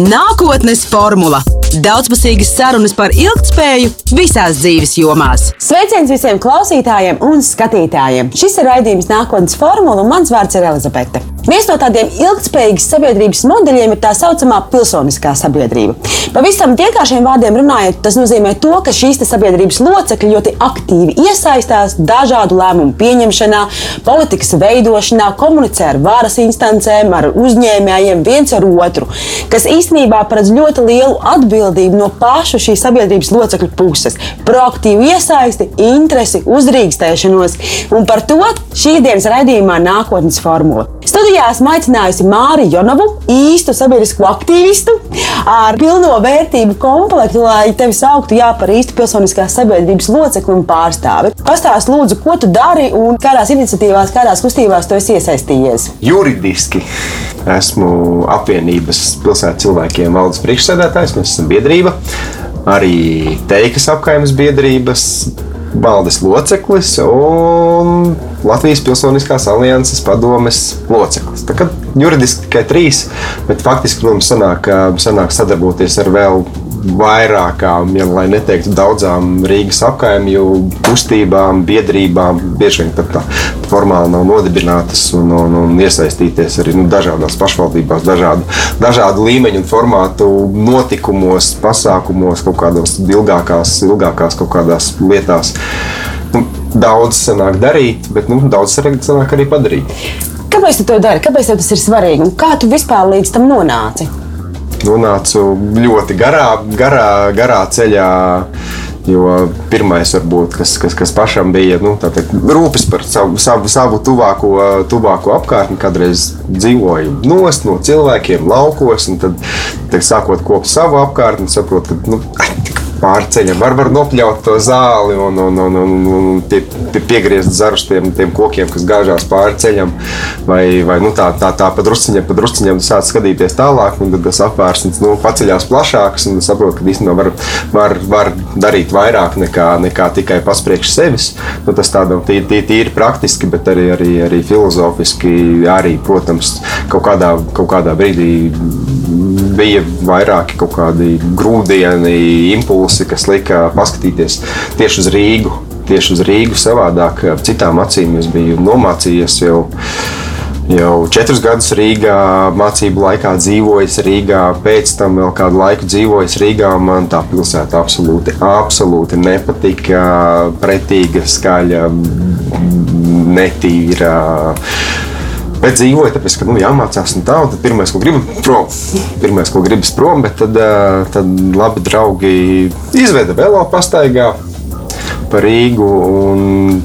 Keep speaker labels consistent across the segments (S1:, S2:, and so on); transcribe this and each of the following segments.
S1: Nākotnes formula - daudzpusīgas sarunas par ilgspēju visās dzīves jomās.
S2: Sveiciens visiem klausītājiem un skatītājiem! Šis ir raidījums Nākotnes formula, un mans vārds ir Elizabete. Viens no tādiem ilgspējīgas sabiedrības modeļiem ir tā saucamā pilsoniskā sabiedrība. Pavisam vienkāršiem vārdiem runājot, tas nozīmē to, ka šīs sabiedrības locekļi ļoti aktīvi iesaistās dažādu lēmumu pieņemšanā, politikas veidošanā, komunicē ar varas instancēm, ar uzņēmējiem, viens ar otru, kas īstenībā paredz ļoti lielu atbildību no pašu šīs sabiedrības locekļu puses, proaktīvu iesaisti, interesi, uzrīkstēšanos. Un par to šīs dienas raidījumā nākotnes formula. Studijā esmu aicinājusi Māriju Jonovu, īstu sabiedrisku aktīvistu ar pilno vērtību komplektu, lai tevi sauktu jā, par īstu pilsoniskās sabiedrības locekli un pārstāvi. Pastāst, lūdzu, ko tu dari un kādās iniciatīvās, kādās kustībās tu esi iesaistījies?
S3: Juridiski esmu apvienības pilsētas cilvēkiem valdes priekšsēdētājs, mēs esam biedrība. Arī teikas apkaimes biedrības valdes loceklis un Latvijas Pilsoniskās alianses padomes loceklis. Tā kā juridiski tikai trīs, bet faktiski mums sanāk, sanāk sadarboties ar vēl vairākām, ja lai neteiktu daudzām Rīgas apkaimju kustībām, biedrībām, bieži vien pat tā formāli nav nodibinātas un, un, un iesaistīties arī nu, dažādās pašvaldībās, dažādu, dažādu līmeņu un formātu notikumos, pasākumos, kaut kādās ilgākās, ilgākās kaut kādās lietās. Nu, daudz sanāk darīt, bet nu, daudz sanāk arī padarīt.
S2: Kāpēc tu to dari? Kāpēc tas ir svarīgi? Un kā tu vispār līdz tam nonāci?
S3: nonācu ļoti garā, garā, garā ceļā. Jo pirmais, varbūt, kas, kas, kas pašam bija nu, teikt, rūpes par savu, savu, savu tuvāko, tuvāko apkārtni, kādreiz dzīvoju nost no cilvēkiem, laukos, tad, teikt, sākot kopt savu apkārtni, saprotu, ka nu, pārceļam. Var, var nopļaut to zāli un, un, un, un, un pie, pie, piegriezt zarus tiem, tiem kokiem, kas gāžās pāri ceļam. Vai, vai nu, tā, tā, tā pa drusciņam, pa drusciņam sāc skatīties tālāk, un tad tas apvērsnes nu, paceļās plašāks. Un saprot, ka īstenībā var, var, var darīt vairāk nekā, nekā tikai paspriekš sevis. Nu, tas tādam tīri, tīri, tīri praktiski, bet arī, arī, arī filozofiski, arī, protams, kaut kādā, kaut kādā brīdī bija vairāki kaut kādi grūdieni, impulsi, kas lika paskatīties tieši uz Rīgu. Tieši uz Rīgu savādāk, citām acīm es biju nomācījies jau jau četrus gadus Rīgā, mācību laikā dzīvojis Rīgā, pēc tam vēl kādu laiku dzīvojis Rīgā. Man tā pilsēta absolūti, absolūti nepatika. Pretīga, skaļa, netīra. Bet dzīvoju, tāpēc, ka nu, jāmācās un tā. Un tad pirmais, ko gribu, prom. Pirmais, ko gribas prom, bet tad, tad labi draugi izveda velo pastaigā pa Rīgu.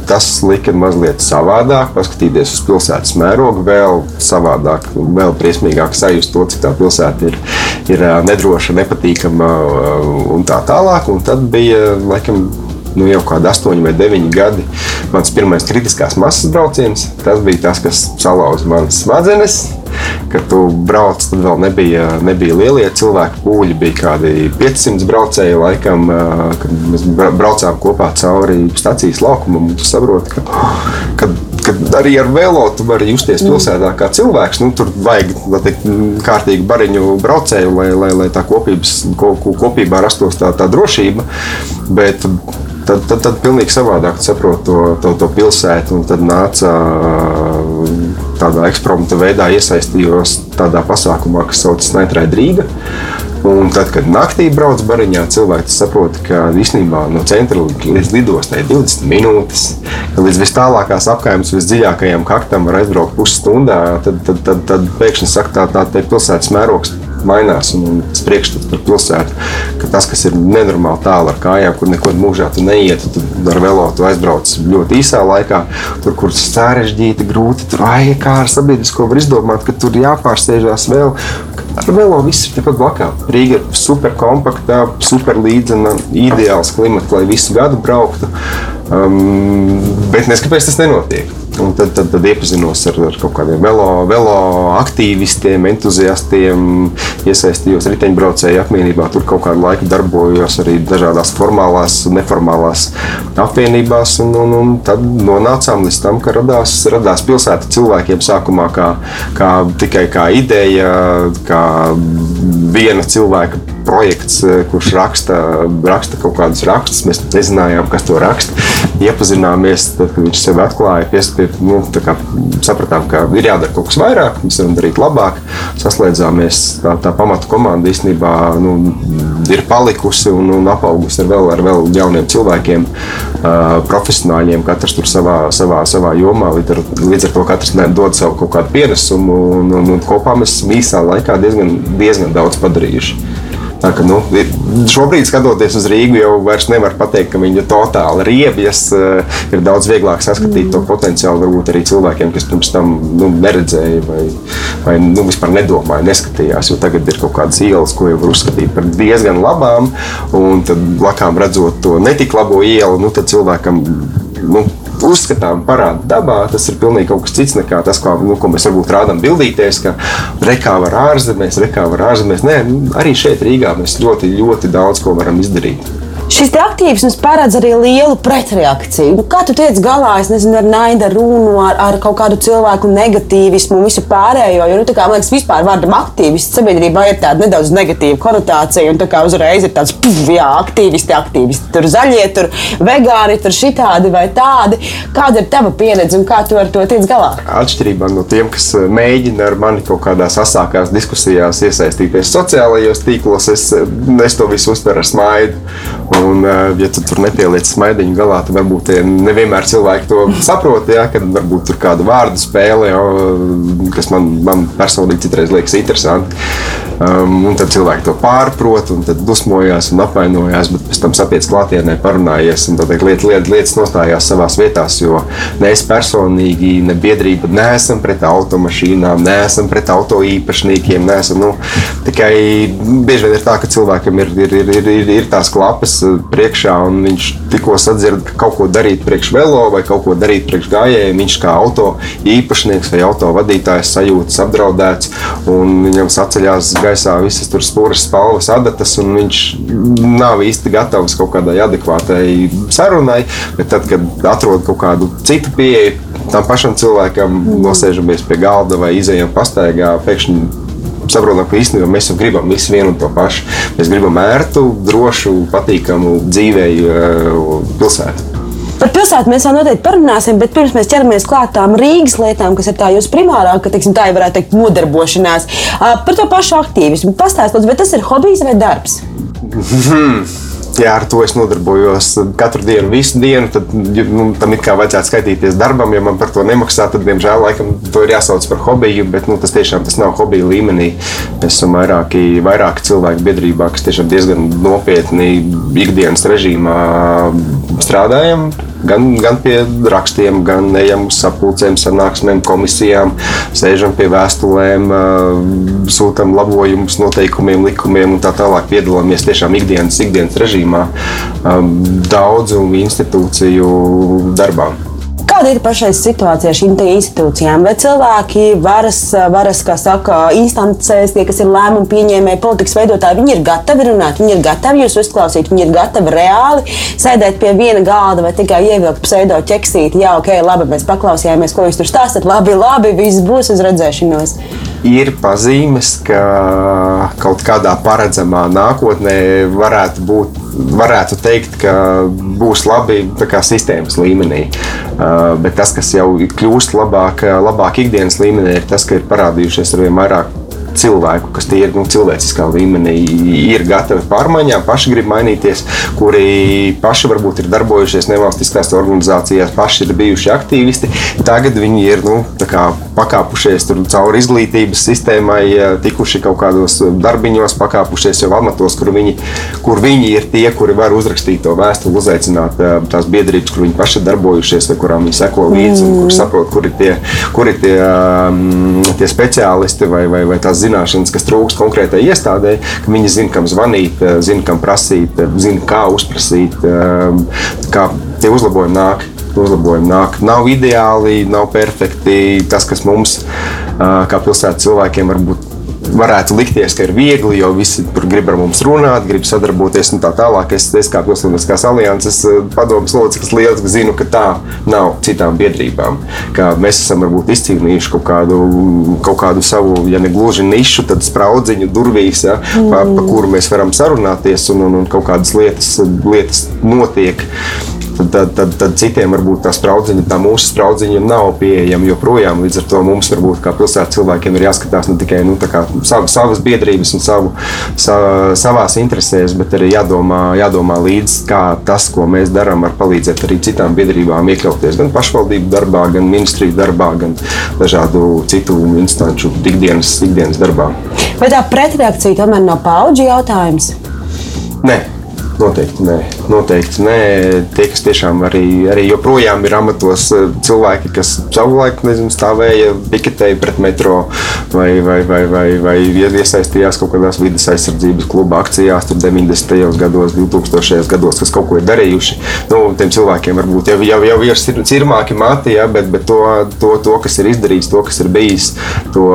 S3: Tas lika mazliet savādāk, paskatīties uz pilsētas mērogu, vēl savādāk, vēl briesmīgāk sajust to, cik tā pilsēta ir, ir nedroša, nepatīkama un tā tālāk. Un tad bija laikam nu, jau kādi astoņi vai deviņi gadi. Mans pirmais kritiskās masas brauciens, tas bija tas, kas salauza manas smadzenes. Kad tu brauc, tad vēl nebija, nebija lielie cilvēku pūļi. Bija kādi 500 braucēji, laikam, kad mēs braucām kopā cauri stācijas laukumam. Tu saproti, ka, ka, ka arī ar velo tu vari justies pilsētā kā cilvēks. Nu, tur vajag teikt, kārtīgu bariņu braucēju, lai, lai, lai tā kopības, kopībā rastos tā, tā drošība. Bet tad, tad, tad pilnīgi savādāk saprotu to, to, to pilsētu. Tad nāca tādā eksperimenta veidā iesaistījos tādā pasākumā, kas saucas Nitride Rīga. Un tad, kad naktī brauc bariņā, cilvēks saprot, ka īstenībā no centra līdz lidostai ir 20 minūtes, ka līdz vis tālākās apgājumas, visdziļākajam kaktam var aizbraukt pusstundā. Tad, tad, tad, tad pēkšņi saka, tā, tā pilsētas mērogs mainās. Un tas priekšstats par pilsētu, ka tas, kas ir nenormāli tālu ar kājām, kur neko mūžā tu neiet, tad ar velo tu aizbrauc ļoti īsā laikā. Tur, kur sarežģīti, grūti, tur ai, kā ar sabiedrisko var izdomāt, ka tur jāpārsēžās vēl. Ar velo viss ir tepat blakām. Rīga ir super kompakta, super līdzena, ideāls klimats, lai visu gadu brauktu. Um, bet nes kāpēc tas nenotiek? Un tad, tad, tad iepazinos ar, ar kaut kādiem velo, velo aktīvistiem, entuziastiem, iesaistījos riteņbraucēju apvienībā. Tur kaut kādu laiku darbojos arī dažādās formālās neformālās apvienībās. Un, un, un tad nonācām līdz tam, ka radās, radās pilsēta cilvēkiem sākumā kā, kā tikai kā ideja, kā viena cilvēka projekts, kurš raksta, raksta kaut kādus rakstus. Mēs nezinājām, kas to raksta. Iepazināmies, tad, kad viņš sev atklāja, piespied, nu, kā, sapratām, ka ir jādara kaut kas vairāk, mēs varam darīt labāk. Saslēdzāmies, tā, tā pamatu komanda īstenībā nu, ir palikusi un, un apaugusi ar vēl, ar vēl jauniem cilvēkiem, uh, profesionāļiem, katrs tur savā, savā, savā jomā. Līdz ar, līdz ar to katrs dod savu kaut kādu pienesumu, un, un, un kopā mēs īsā laikā diezgan, diezgan daudz padarījuši. Tā, ka, nu, šobrīd, skatoties uz Rīgu, jau nevar pateikt, ka viņa totāli riebjas. Eh, ir daudz vieglāk saskatīt mm. to potenciālu varbūt arī cilvēkiem, kas pirms tam nu, neredzēja vai, vai nu, vispār nedomāja, neskatījās. Tagad ir kaut kādas ielas, ko jau var uzskatīt par diezgan labām, un tad blakām redzot to netik labo ielu, nu, tad cilvēkam. Nu, uzskatām parāda dabā, tas ir pilnīgi kaut kas cits nekā tas, ko, nu, ko mēs varbūt rādām bildīties, ka rekā var ārzemēs, rekā var ārzemēs. Nē, arī šeit Rīgā mēs ļoti, ļoti daudz ko varam izdarīt.
S2: Šis aktīvisms paredz arī lielu pretreakciju. Nu, kā tu tiec galā nezinu, ar naida runu, ar, ar kaut kādu cilvēku negatīvismu un visu pārējo? Jo, nu, kā, man liekas, vispār vārdam aktīvists sabiedrībā ir tāda nedaudz negatīva konotācija. Un kā uzreiz ir tāds, puf, jā, aktīvisti, aktīvisti. Tur zaļie, tur vegāni, tur šitādi vai tādi. Kāda ir tava pieredze un kā tu ar to tiec galā?
S3: Atšķirībā no tiem, kas eh, mēģina ar mani kaut kādās asākās diskusijās iesaistīties sociālajos tīklos, es, eh, es to visu uztveru ar smaidu. Un, ja tu tur nepieliec smaidiņu galā, tad varbūt nevienmēr cilvēki to saprot. Ja, kad varbūt tur kāda vārdu spēle, ja, kas man, man personīgi citreiz liekas interesanti. Um, un tad cilvēki to pārprot, un tad dusmojās un apvainojās, bet pēc tam sapiec klātienē, parunājies un tad liet, liet, lietas nostājās savās vietās. Jo ne es personīgi, ne biedrība neesam pret automašīnām, neesam pret auto īpašniekiem. Neesam, nu, tikai bieži vien ir tā, ka cilvēkam ir, ir, ir, ir, ir tās klapas priekšā, un viņš tikko sadzird, ka kaut ko darīt priekš velo vai kaut ko darīt priekš gājējiem. Viņš kā auto īpašnieks vai auto vadītājs sajūtas apdraudēts, un viņam saceļās gaisā visas tur stūres spalvas, adatas, un viņš nav īsti gatavs kaut kādai adekvātai sarunai. Bet tad, kad atrod kaut kādu citu pieeju, tam pašam cilvēkam nosēžamies pie galda vai izējām pastaigā, pēkšņi saprotam, ka īstenībā mēs jau gribam visu vienu un to pašu. Mēs gribam ērtu, drošu, patīkamu dzīvēju eh, pilsētu.
S2: Par pilsētu mēs vēl noteikti parunāsim, bet pirms mēs ķeramies klāt tām Rīgas lietām, kas ir tā jūsu primārā, ka teiksim, tā ir varētu teikt nodarbošanās. Par to pašu aktīvismu pastāstīt, vai tas ir hobijs vai darbs?
S3: jā, ar to es nodarbojos katru dienu, visu dienu. Tad nu, tam it kā vajadzētu skaitīties darbam, ja man par to nemaksā. Tad, diemžēl, laikam, to ir jāsauc par hobiju, bet nu, tas tiešām tas nav hobija līmenī. Mēs esam vairāki, vairāki cilvēki biedrībā, kas tiešām diezgan nopietni ikdienas režīmā strādājam gan, gan pie rakstiem, gan ejam uz sapulcēm, sanāksmēm, komisijām, sēžam pie vēstulēm, sūtām labojumus, noteikumiem, likumiem un tā tālāk. Piedalāmies tiešām ikdienas, ikdienas režīmā daudzu institūciju darbā.
S2: Kāda ir pašais situācija ar šīm institūcijām? Vai cilvēki, varas, varas kā saka, instancēs, tie, kas ir lēmumu pieņēmēji, politikas veidotāji, viņi ir gatavi runāt, viņi ir gatavi jūs uzklausīt, viņi ir gatavi reāli sēdēt pie viena galda vai tikai ievilkt pseido ķeksīti. Jā, ok, labi, mēs paklausījāmies, ko jūs tur stāstāt. Labi, labi, viss būs uz redzēšanos
S3: ir pazīmes, ka kaut kādā paredzamā nākotnē varētu būt. Varētu teikt, ka būs labi sistēmas līmenī. Uh, bet tas, kas jau kļūst labāk, labāk ikdienas līmenī, ir tas, ka ir parādījušies ar vien vairāk cilvēku, kas tie ir nu, cilvēciskā līmenī, ir gatavi pārmaiņām, paši grib mainīties, kuri paši varbūt ir darbojušies nevalstiskās organizācijās, paši ir bijuši aktīvisti. Tagad viņi ir nu, kā, pakāpušies cauri izglītības sistēmai, tikuši kaut kādos darbiņos, pakāpušies jau amatos, kur viņi, kur viņi ir tie, kuri var uzrakstīt to vēstuli, uzaicināt eh, tās biedrības, kur viņi paši darbojušies, vai kurām viņi seko līdzi, un kur saprot, kur ir tie, kur ir tie, um, tie speciālisti vai, vai, vai tās zināšanas, kas trūkst konkrētai iestādē, ka viņi zina, kam zvanīt, zina, kam prasīt, zina, kā uzprasīt, kā tie uzlabojumi nāk. uzlabojumi nāk. Nav ideāli, nav perfekti. Tas, kas mums, kā pilsētas cilvēkiem, varbūt varētu likties, ka ir viegli, jo visi tur grib ar mums runāt, grib sadarboties un tā tālāk. Es, es kā Pilsoniskās alianses padomus loceklis lieliski zinu, ka tā nav citām biedrībām. Ka mēs esam varbūt izcīnījuši kaut kādu, kaut kādu savu, ja ne gluži nišu, tad spraudziņu durvīs, ja, mm. pa, pa kuru mēs varam sarunāties un, un, un kaut kādas lietas, lietas notiek tad, tad, tad, tad citiem varbūt tā spraudziņa, tā mūsu spraudziņa nav pieejama joprojām. Līdz ar to mums varbūt kā pilsētas cilvēkiem ir jāskatās ne tikai nu, savu, savas biedrības un savu, sa, savās interesēs, bet arī jādomā, jādomā līdzi, kā tas, ko mēs darām, var palīdzēt arī citām biedrībām iekļauties gan pašvaldību darbā, gan ministriju darbā, gan dažādu citu instanču ikdienas, ikdienas darbā.
S2: Vai tā pretreakcija tomēr nav paudžu jautājums?
S3: Nē. Noteikti nē. Noteikti nē. Tie, kas tiešām arī, arī joprojām ir amatos, eh, cilvēki, kas savulaik nezinu, stāvēja piketēji pret metro vai, vai, vai, vai, vai iesaistījās kaut kādās vidas aizsardzības kluba akcijās, tur 90. gados, 2000. gados, kas kaut ko ir darījuši. Nu, tiem cilvēkiem varbūt jau, jau, jau ir cirmāki mati, ja, bet, bet to, to, to, kas ir izdarīts, to, kas ir bijis, to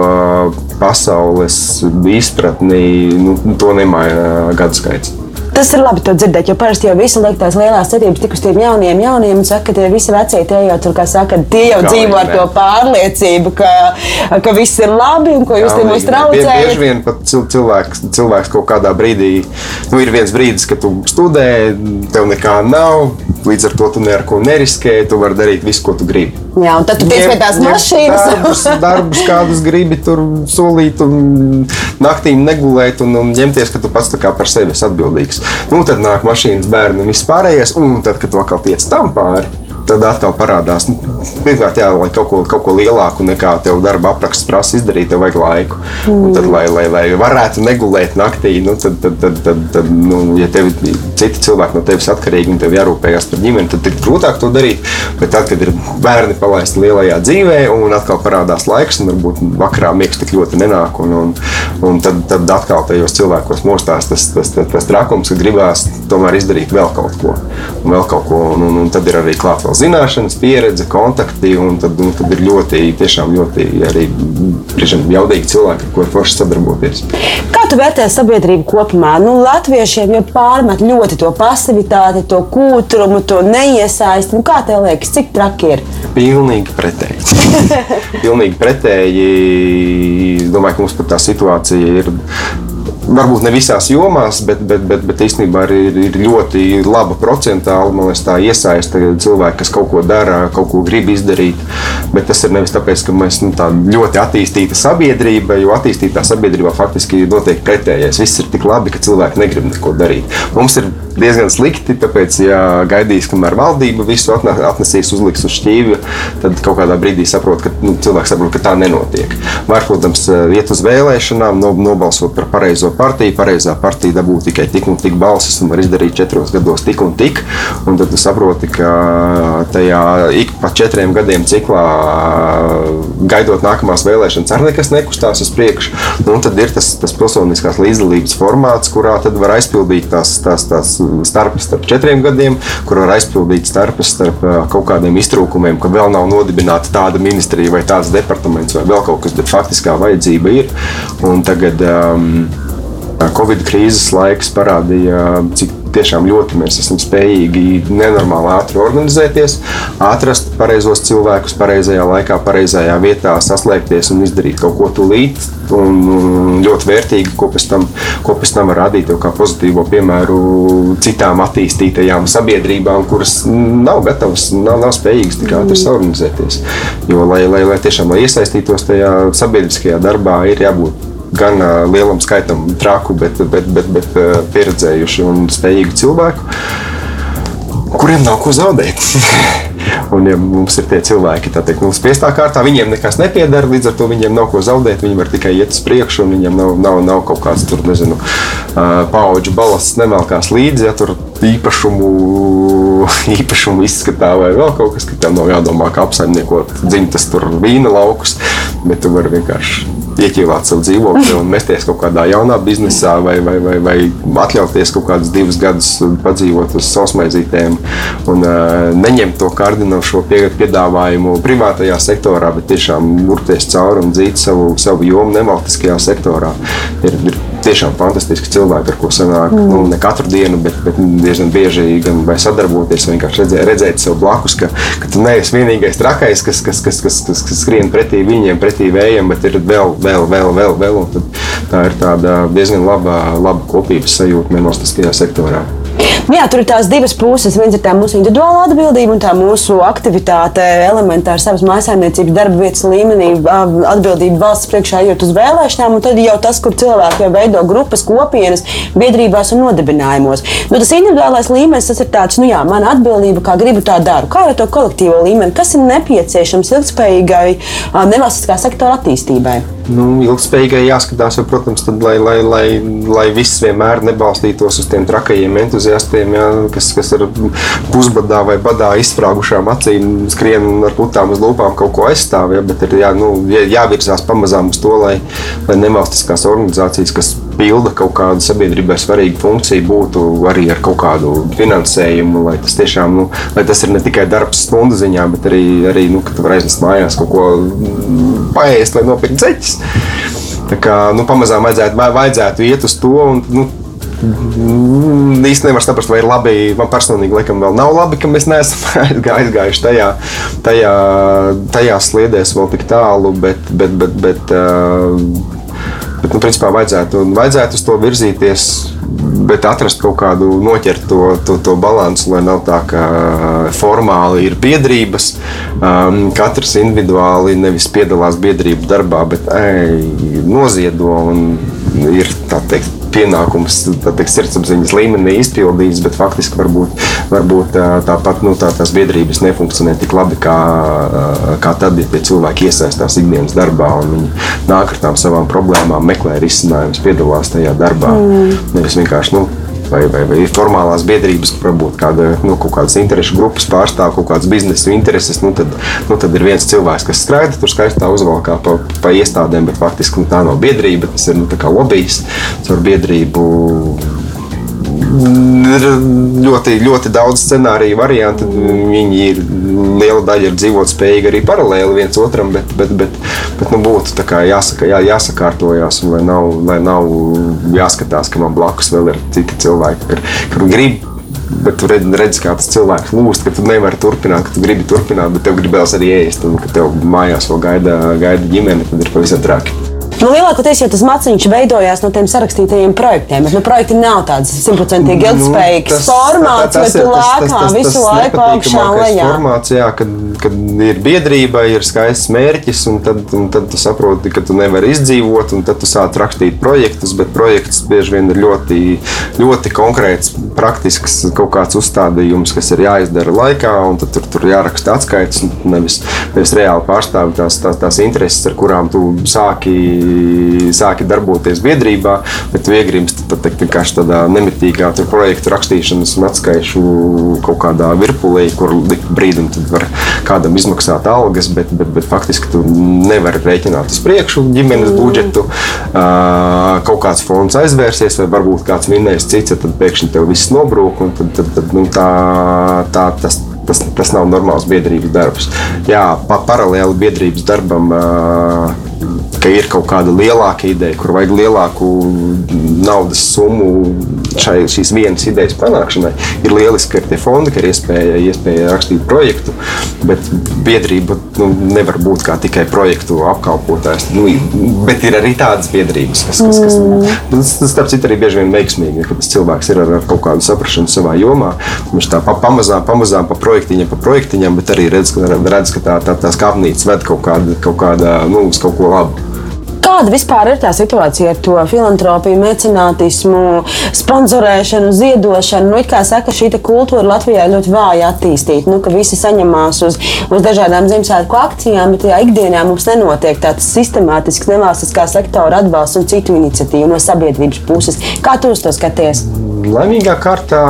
S3: pasaules izpratni, nu, to nemaina gadu skaits.
S2: Tas ir labi to dzirdēt, jo parasti jau visi liek tās lielās cerības tik uz tiem jauniem, jauniem un saka, ka tie visi vecie tie jau tur, kā saka, tie jau Galīgi, dzīvo ar ne. to pārliecību, ka, ka viss ir labi un ko jūs te mums traucējat.
S3: Bieži vien pat cilvēks, cilvēks kaut kādā brīdī, nu ir viens brīdis, kad tu studē, tev nekā nav, līdz ar to tu neko neriskē, tu vari darīt visu, ko tu gribi.
S2: Jā, un tad tu tiec pie tās mašīnas.
S3: Darbus, darbus kādus gribi tur solīt un naktīm negulēt un, un ņemties, ka tu pats par sevi esi atbildīgs. Nu, tad nāk mašīnas bērni un viss pārējais, un tad, kad tu atkal tiec tam pāri, tad atkal parādās. Nu, pirmkārt, jā, lai kaut ko, kaut ko lielāku nekā tev darba apraksts prasa izdarīt, tev vajag laiku. Mm. Un tad, lai, lai, lai varētu negulēt naktī, nu, tad, tad, tad, tad, tad nu, ja tev citi cilvēki no tevis atkarīgi un tev jārūpējas par ģimeni, tad ir grūtāk to darīt. Bet tad, kad ir bērni palaisti lielajā dzīvē, un atkal parādās laiks, un varbūt vakarā miegs tik ļoti nenāk, un, un, un tad, tad atkal tajos cilvēkos mostās tas, tas, tas, tas trakums, ka gribās tomēr izdarīt vēl kaut ko. Un vēl kaut ko un, un, un tad ir arī klāt vēl zināšanas, pieredze, kontakti, un tad, un tad ir ļoti, tiešām ļoti arī jaudīgi cilvēki, ar kuriem forši sadarboties.
S2: Kā tu vērtē sabiedrību kopumā? Nu, latviešiem jau pārmet ļoti to pasivitāti, to kūtrumu, to neiesaisti. Nu, kā tev liekas, cik traki ir?
S3: Pilnīgi pretēji. Pilnīgi pretēji. Domāju, ka mums pat tā situācija ir varbūt ne visās jomās, bet, bet, bet, bet īstenībā ir, ir ļoti laba procentāla liekas, iesaista cilvēki, kas kaut ko dara, kaut ko grib izdarīt. Bet tas ir nevis tāpēc, ka mēs nu, tāda ļoti attīstīta sabiedrība, jo attīstītā sabiedrībā faktiski notiek pretējais. Viss ir tik labi, ka cilvēki negrib neko darīt. Mums ir diezgan slikti, tāpēc, ja gaidīs, kamēr valdība visu atnesīs, uzliks uz šķīvja, tad kaut kādā brīdī saprot, ka nu, cilvēks saprot, ka tā nenotiek. Var, protams, iet uz vēlēšanām, nobalsot par pareizo partija, pareizā partija dabū tikai tik un tik balsis un var izdarīt četros gados tik un tik. Un tad tu saproti, ka tajā ik pa četriem gadiem ciklā, gaidot nākamās vēlēšanas, arī nekas nekustās uz priekšu. Nu, tad ir tas, tas pilsoniskās līdzdalības formāts, kurā tad var aizpildīt tās, tās, tās starpes starp četriem gadiem, kur var aizpildīt starpes starp kaut kādiem iztrūkumiem, ka vēl nav nodibināta tāda ministrija vai tāds departaments vai vēl kaut kas, bet faktiskā vajadzība ir. Un tagad um, Covid krīzes laiks parādīja, cik tiešām ļoti mēs esam spējīgi nenormāli ātri organizēties, atrast pareizos cilvēkus pareizajā laikā, pareizajā vietā, saslēgties un izdarīt kaut ko tūlīt. Un ļoti vērtīgi, ko pēc tam, ko pēc tam var radīt kā pozitīvo piemēru citām attīstītajām sabiedrībām, kuras nav gatavas, nav, nav spējīgas tik ātri saorganizēties. Jo, lai, lai, lai tiešām lai iesaistītos tajā sabiedriskajā darbā, ir jābūt gan lielam skaitam traku, bet, bet, bet, bet pieredzējušu un spējīgu cilvēku, kuriem nav ko zaudēt. un, ja mums ir tie cilvēki, tad nu, spiestā kārtā viņiem nekas nepiedara, līdz ar to viņiem nav ko zaudēt. Viņi var tikai iet uz priekšu, un viņiem nav, nav, nav kaut kāds tur, nezinu, paudžu balasts, nevelkās līdzi. Ja, tur īpašumu, īpašumu izskatā vai vēl kaut kas, ka tev nav jādomā, kā apsaimniekot dzimtas vīna laukus, bet tu vari vienkārši ieķīlāt savu dzīvokli un mesties kaut kādā jaunā biznesā, vai, vai, vai, vai atļauties kaut kādus divus gadus padzīvot uz sausmaizītēm un uh, neņemt to kardinālu piedāvājumu privātajā sektorā, bet tiešām urpties cauri un dzīt savu, savu jomu nevalstiskajā sektorā. Ir, ir tiešām fantastiski cilvēki, ar ko sanāk mm. nu, ne katru dienu, bet, bet diezgan bieži gan vai sadarboties, vai vienkārši redzēt, redzēt sev blakus, ka, ka tu neesi vienīgais trakais, kas, kas, kas, kas, kas, kas skrien pretī viņiem, pretī vējiem, bet ir vēl, vēl, vēl, vēl, vēl tā ir tāda diezgan laba, laba kopības sajūta nevalstiskajā sektorā.
S2: Nu jā, tur ir tās divas puses. Viens ir tā mūsu individuāla atbildība un tā mūsu aktivitāte, elementāra savas mājsaimniecības darba vietas līmenī, atbildība valsts priekšā ejot uz vēlēšanām, un tad jau tas, kur cilvēki jau veido grupas, kopienas, biedrībās un nodibinājumos. Nu, tas individuālais līmenis, tas ir tāds, nu jā, mana atbildība, kā gribu tā daru. Kā ar to kolektīvo līmeni, kas ir nepieciešams ilgspējīgai nevalstiskā sektora attīstībai?
S3: Nu, ilgspējīgai jāskatās, jo, protams, tad, lai, lai, lai, lai viss vienmēr nebalstītos uz tiem trakajiem entuziastiem, jā, kas, kas ar pusbadā vai badā izsprāgušām acīm skrien ar putām uz lūpām kaut ko aizstāv. Jā, bet ir jā, nu, jāvirzās pamazām uz to, lai, lai nevalstiskās organizācijas, kas pilda kaut kādu sabiedrībai svarīgu funkciju, būtu arī ar kaut kādu finansējumu, lai tas tiešām nu, lai tas ir ne tikai darbs stundu ziņā, bet arī, arī nu, ka tu vari aiznest mājās kaut ko paēst vai nopirkt zeķes. Tā kā nu, pamazām vajadzētu, vajadzētu iet uz to. Un, nu, īstenībā nevar saprast, vai ir labi. Man personīgi liekas, vēl nav labi, ka mēs neesam aizgājuši tajā, tajā, tajā sliedēs vēl tik tālu. Bet, bet, bet, bet, uh, Bet, nu, principā, vajadzētu, vajadzētu uz to virzīties, bet atrast kaut kādu noķert to, to, to balansu, lai nav tā, ka formāli ir biedrības. Um, katrs individuāli nevis piedalās biedrību darbā, bet ej, noziedo un ir tā teikt pienākums teikt, sirdsapziņas līmenī izpildīts, bet faktiski varbūt, varbūt tāpat nu, tā, tās biedrības nefunkcionē tik labi kā, kā tad, ja tie cilvēki iesaistās ikdienas darbā un viņi nāk ar tām savām problēmām, meklē risinājumus, piedalās tajā darbā. Mm. Nevis vienkārši nu, vai, vai, vai formālās biedrības, kur varbūt kāda, nu, kaut kādas interešu grupas pārstāv kaut kādas biznesa intereses, nu, tad, nu, tad ir viens cilvēks, kas skraida tur skaistā uzvalkā pa, pa iestādēm, bet faktiski nu, tā nav biedrība, tas ir nu, lobbyis caur biedrību ir ļoti, ļoti daudz scenāriju variantu. Viņi ir liela daļa ir dzīvot spējīgi arī paralēli viens otram, bet, bet, bet, bet nu, būtu jāsaka, jā, jāsakārtojas, lai nav, lai nav jāskatās, ka man blakus vēl ir citi cilvēki, kur, kur grib. Bet tu redzi, redz, kā tas cilvēks lūst, ka tu nevari turpināt, ka tu gribi turpināt, bet tev gribēs arī ēst, un ka tev mājās vēl gaida, gaida ģimene, tad ir pavisam traki.
S2: Nu, lielākoties jau tas maciņš veidojās no tiem sarakstītajiem projektiem. Bet nu, projekti nav tāds simtprocentīgi nu, ilgspējīgs nu, formāts, vai tu lēkā visu laiku augšā lejā.
S3: Formāts, jā, kad, kad ir biedrība, ir skaists mērķis, un tad, un tad tu saproti, ka tu nevari izdzīvot, un tad tu sāc rakstīt projektus, bet projekts bieži vien ir ļoti, ļoti konkrēts, praktisks kaut kāds uzstādījums, kas ir jāizdara laikā, un tad tur, tur jāraksta atskaites, nevis, nevis reāli pārstāvi tās, tās, tās intereses, ar kurām tu sāki sāki darboties biedrībā, bet tu iegrimsti pat vienkārši tādā nemitīgā projektu rakstīšanas un atskaišu kaut kādā virpulī, kur brīdim var kādam izmaksāt algas, bet, bet, bet faktiski tu nevari rēķināt uz priekšu ģimenes budžetu. Kaut kāds fonds aizvērsies, vai varbūt kāds minējis cits, tad pēkšņi tev viss nobrūk. Tad, tad, tad, nu, tā, tā, tas, tas, tas nav normāls biedrības darbs. Jā, pa, paralēli biedrības darbam ka ir kaut kāda lielāka ideja, kur vajag lielāku naudas summu šai, šīs vienas idejas panākšanai. Ir lieliski, ka ir tie fondi, ka ir iespēja, iespēja rakstīt projektu, bet biedrība nu, nevar būt kā tikai projektu apkalpotājs. Nu, bet ir arī tādas biedrības, kas, kas, kas mm. tas, starp citu, arī bieži vien veiksmīgi, ka tas cilvēks ir ar, ar kaut kādu saprāšanu savā jomā. Viņš tā pa, pamazām, pamazām pa projektiņam, pa projektiņam, bet arī redz, redz ka tā, tā, tās kāpnītes ved kaut kādā, kaut kādā nu, uz kaut ko labu.
S2: Kāda vispār ir tā situācija ar to filantropiju, mecenātismu, sponsorēšanu, ziedošanu? Nu, kā saka, šī kultūra Latvijā ļoti vāji attīstīta. Nu, ka visi saņemās uz, uz dažādām Ziemassvētku akcijām, bet tajā ikdienā mums nenotiek tāds sistemātisks nevalstiskā sektora atbalsts un citu iniciatīvu no sabiedrības puses. Kā tu uz to skaties?
S3: Laimīgā kārtā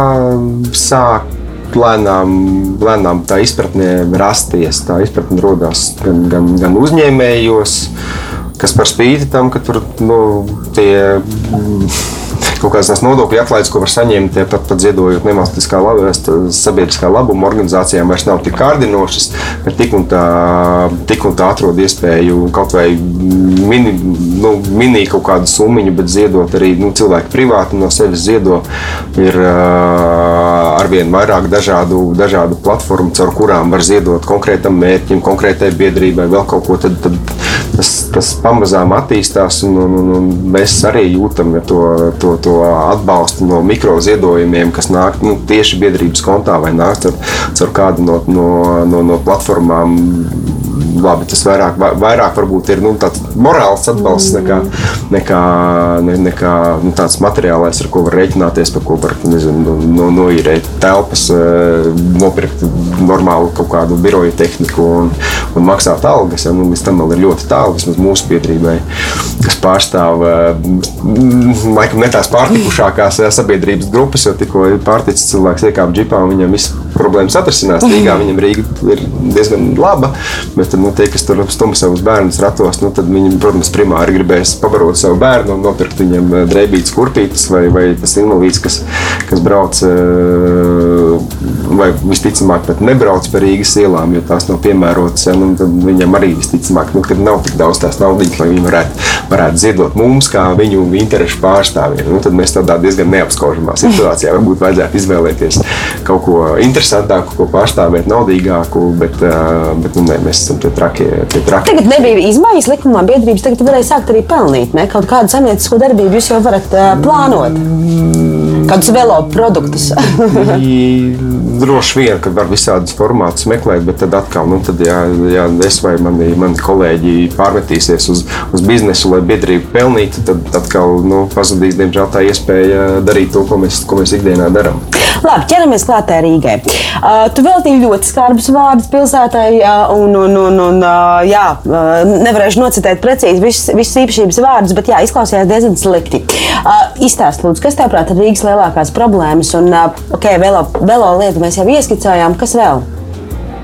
S3: sāk lēnām, lēnām tā izpratne rasties. Tā izpratne rodas gan, gan, gan uzņēmējos, kas par spīti tam, ka tur nu, tie. Mm, kaut kādas nodokļu atlaides, ko var saņemt, ja pat, pat ziedojot nevalstiskā sabiedriskā labuma organizācijām, vairs nav tik kārdinošas, bet tik un tā, tik un tā atrod iespēju kaut vai mini, nu, mini kaut kādu summu, bet ziedot arī nu, cilvēki privāti no sevis ziedo. Ir uh, arvien vairāk dažādu, dažādu platformu, caur kurām var ziedot konkrētam mērķim, konkrētai biedrībai, vēl kaut ko. Tad, tad tas, tas pamazām attīstās, un, un, un mēs arī jūtam ja, to, to, to atbalstu no mikroziedojumiem, kas nāk nu, tieši biedrības kontā vai nāk caur, caur kādu no, no, no, no platformām. Labi, tas vairāk, vairāk varbūt ir nu, tāds morāls atbalsts nekā, nekā, ne, nekā nu, tāds materiālais, ar ko var rēķināties, par ko var nezinu, no, noīrēt telpas, eh, nopirkt normālu kaut kādu biroju tehniku un, un maksāt algas. Ja, nu, līdz tam vēl ir ļoti tālu, vismaz mūsu biedrībai, kas pārstāv mm, laikam ne tās pārtikušākās sabiedrības grupas, jo tikko ir pārticis cilvēks iekāp džipā un viņam viss problēmas atrisinās. Rīgā viņam Rīga ir diezgan laba, bet nu, tie, kas tur stumj savus bērnus ratos, nu, tad viņi, protams, primāri gribēs pabarot savu bērnu un nopirkt viņam drēbītas kurpītes vai, vai tas invalīds, kas, kas brauc vai visticamāk pat nebrauc pa Rīgas ielām, jo tās nav piemērotas. Ja, nu, viņam arī visticamāk, nu, nav tik daudz tās naudas, lai viņi varētu, varētu ziedot mums, kā viņu interešu pārstāvjiem. Nu, tad mēs tādā diezgan neapskaužamā situācijā varbūt vajadzētu izvēlēties kaut ko interesantāku, ko pārstāvēt, naudīgāku, bet, bet nu, ne, mēs esam tie trakie. Tie trakie.
S2: Tagad nebija izmaiņas likumā, biedrības tagad varēja sākt arī pelnīt. Ne? Kaut kādu saimniecisko darbību jūs jau varat uh, plānot. Kādus velo produktus?
S3: droši vien, ka var visādus formātus meklēt, bet tad atkal, nu, tad, ja, ja es vai mani, mani kolēģi pārmetīsies uz, uz biznesu, lai biedrība pelnītu, tad atkal nu, pazudīs, diemžēl, tā iespēja darīt to, ko mēs, ko mēs ikdienā darām.
S2: Labi, ķeramies klātē Rīgai. Uh, tu veltīji ļoti skarbus vārdus pilsētai, uh, un, un, un, un uh, jā, uh, nevarēšu nocitēt precīzi visus, visus īpašības vārdus, bet jā, izklausījās diezgan slikti. Uh, Izstāst, lūdzu, kas tev prāt ir Rīgas lielākās problēmas, un uh, ok, velo, velo lietu mēs jau ieskicējām, kas vēl?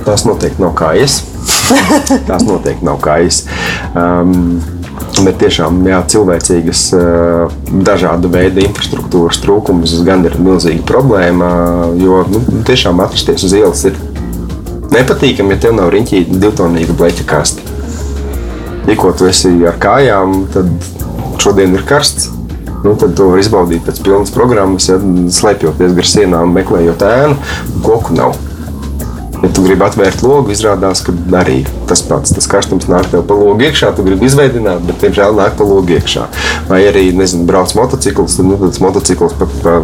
S3: Tas noteikti nav kājas. Tas noteikti nav kājas. Um, Bet tiešām jā, cilvēcīgas, eh, dažāda veida infrastruktūras trūkums gan ir milzīga problēma. Jo nu, tiešām atrasties uz ielas ir nepatīkami, ja tev nav riņķī divtonīga bleķa kaste. Tikko tu esi ar kājām, tad šodien ir karsts. Nu, tad to var izbaudīt pēc pilnas programmas, ja slēpjoties gar sienām, meklējot ēnu, koku nav. Ja tu gribi atvērt logu, izrādās, ka arī tas pats tas karstums nāk tev pa logu iekšā. Tu gribi izveidot, bet, diemžēl, nāk pa logu iekšā. Vai arī, nezinu, brauc motociklis, tad nu, tas motociklis pa, pa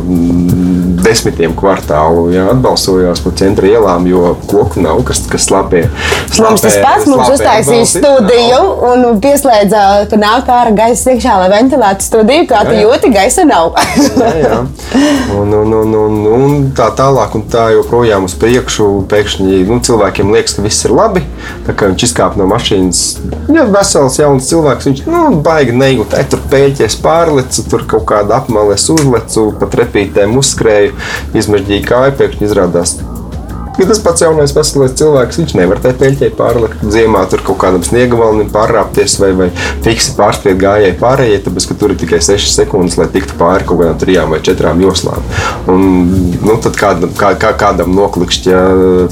S3: desmitiem kvartālu jā, atbalsojās pa centra ielām, jo koku nav, kas, kas slāpē.
S2: slāpē mums tas pats mums uztaisīja studiju un pieslēdza, ka nāk ārā gaisa iekšā, lai ventilētu studiju, kā tu jūti, gaisa nav.
S3: jā, jā. Un, un, un, un, un tā tālāk un tā joprojām uz priekšu pēkšņi pēkšņi nu, cilvēkiem liekas, ka viss ir labi. Viņš izkāpa no mašīnas, ja vesels jauns cilvēks, viņš nu, baigi nejūt, tur pēļķies pārlecu, tur kaut kāda apmales uzlecu, pa trepītēm uzskrēju, izmežģīju kāju, pēkšņi izrādās Ja tas pats jaunais veselais cilvēks, viņš nevar tai peļķei pārlikt ziemā, tur kaut kādam sniega valnim pārrāpties vai, vai fiksi pārskriet gājēji pārējai, tāpēc, ka tur ir tikai 6 sekundes, lai tiktu pāri kaut kādām trijām vai četrām joslām. Un, nu, tad kādam, kā, kā, kādam noklikšķi, ja,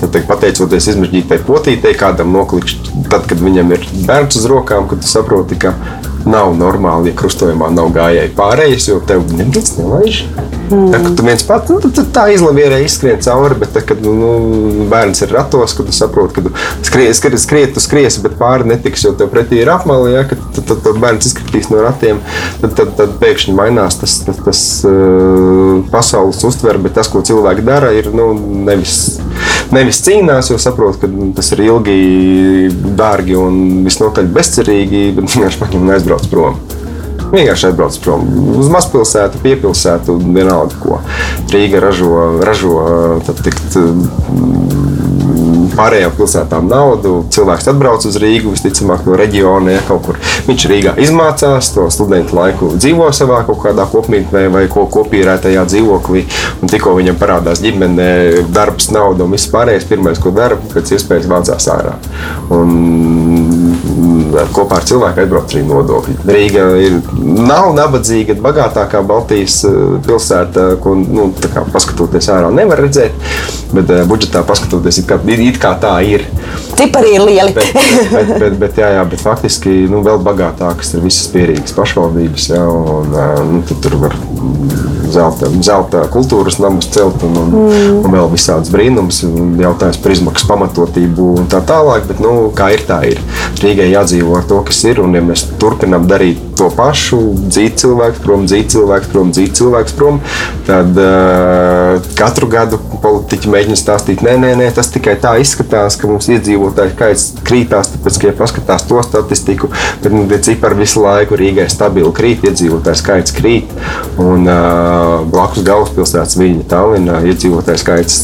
S3: tad, pateicoties izmežģītai potītei, kādam noklikšķi, tad, kad viņam ir bērns uz rokām, kad tu saproti, ka nav normāli, ja krustojumā nav gājēji pārējais, jo tev neviens nelaiž. Mm. Tā, tu viens pats nu, tā, tā izlavierē izskrien cauri, bet, tā, kad nu, nu, bērns ir ratos, kad tu saproti, ka tu skries, skries, skries, tu skriesi, bet pāri netiks, jo tev pretī ir apmali, ja, kad tad, tad, tad bērns izkritīs no ratiem, tad, tad, tad pēkšņi mainās tas, tas, tas uh, pasaules uztver, bet tas, ko cilvēki dara, ir nu, nevis, nevis cīnās, jo saprot, ka tas ir ilgi, dārgi un visnotaļ bezcerīgi, bet vienkārši paņem un aizbrauc prom. Vienkārši atbrauc prom uz mazpilsētu, piepilsētu, vienalga ko. Rīga ražo, ražo tikt, pārējām pilsētām naudu. Cilvēks atbrauc uz Rīgu, visticamāk, no reģiona, ja kaut kur. Viņš Rīgā izmācās, to studentu laiku dzīvo savā kaut kādā kopmītnē vai ko kopīrētajā dzīvoklī. Un tikko viņam parādās ģimene, darbs, nauda un viss pārējais, pirmais, ko dara, pēc iespējas vācās ārā. Un kopā ar cilvēku atbraukt arī nodokļi. Rīga ir, nav nabadzīga, bagātākā Baltijas pilsēta, ko nu, paskatoties ārā nevar redzēt, bet budžetā paskatoties, it kā, it kā tā ir.
S2: Cipari ir lieli.
S3: bet, bet, bet, bet, jā, jā, bet faktiski nu, vēl bagātākas ir visas pierīgas pašvaldības. Jā, un, nu, tur var zelta, zelta kultūras namus celt un, un, mm. un vēl visādas brīnums. Jautājums par izmaksu pamatotību un tā tālāk. Bet, nu, kā ir, tā ir. Rīgai jādzīvo ar to, kas ir. Un, ja mēs turpinām darīt to pašu, dzīt cilvēku prom, dzīt cilvēku prom, dzīt cilvēku prom, tad uh, katru gadu politiķi mēģina stāstīt, nē, nē, nē, tas tikai tā izskatās, ka mums iedzīvotāju skaits krītās, tāpēc, ka, ja paskatās to statistiku, tad nu, cipari visu laiku Rīgai stabili krīt, iedzīvotāju skaits krīt. Un, uh, blakus galvaspilsētas viņa Tallinā iedzīvotāju skaits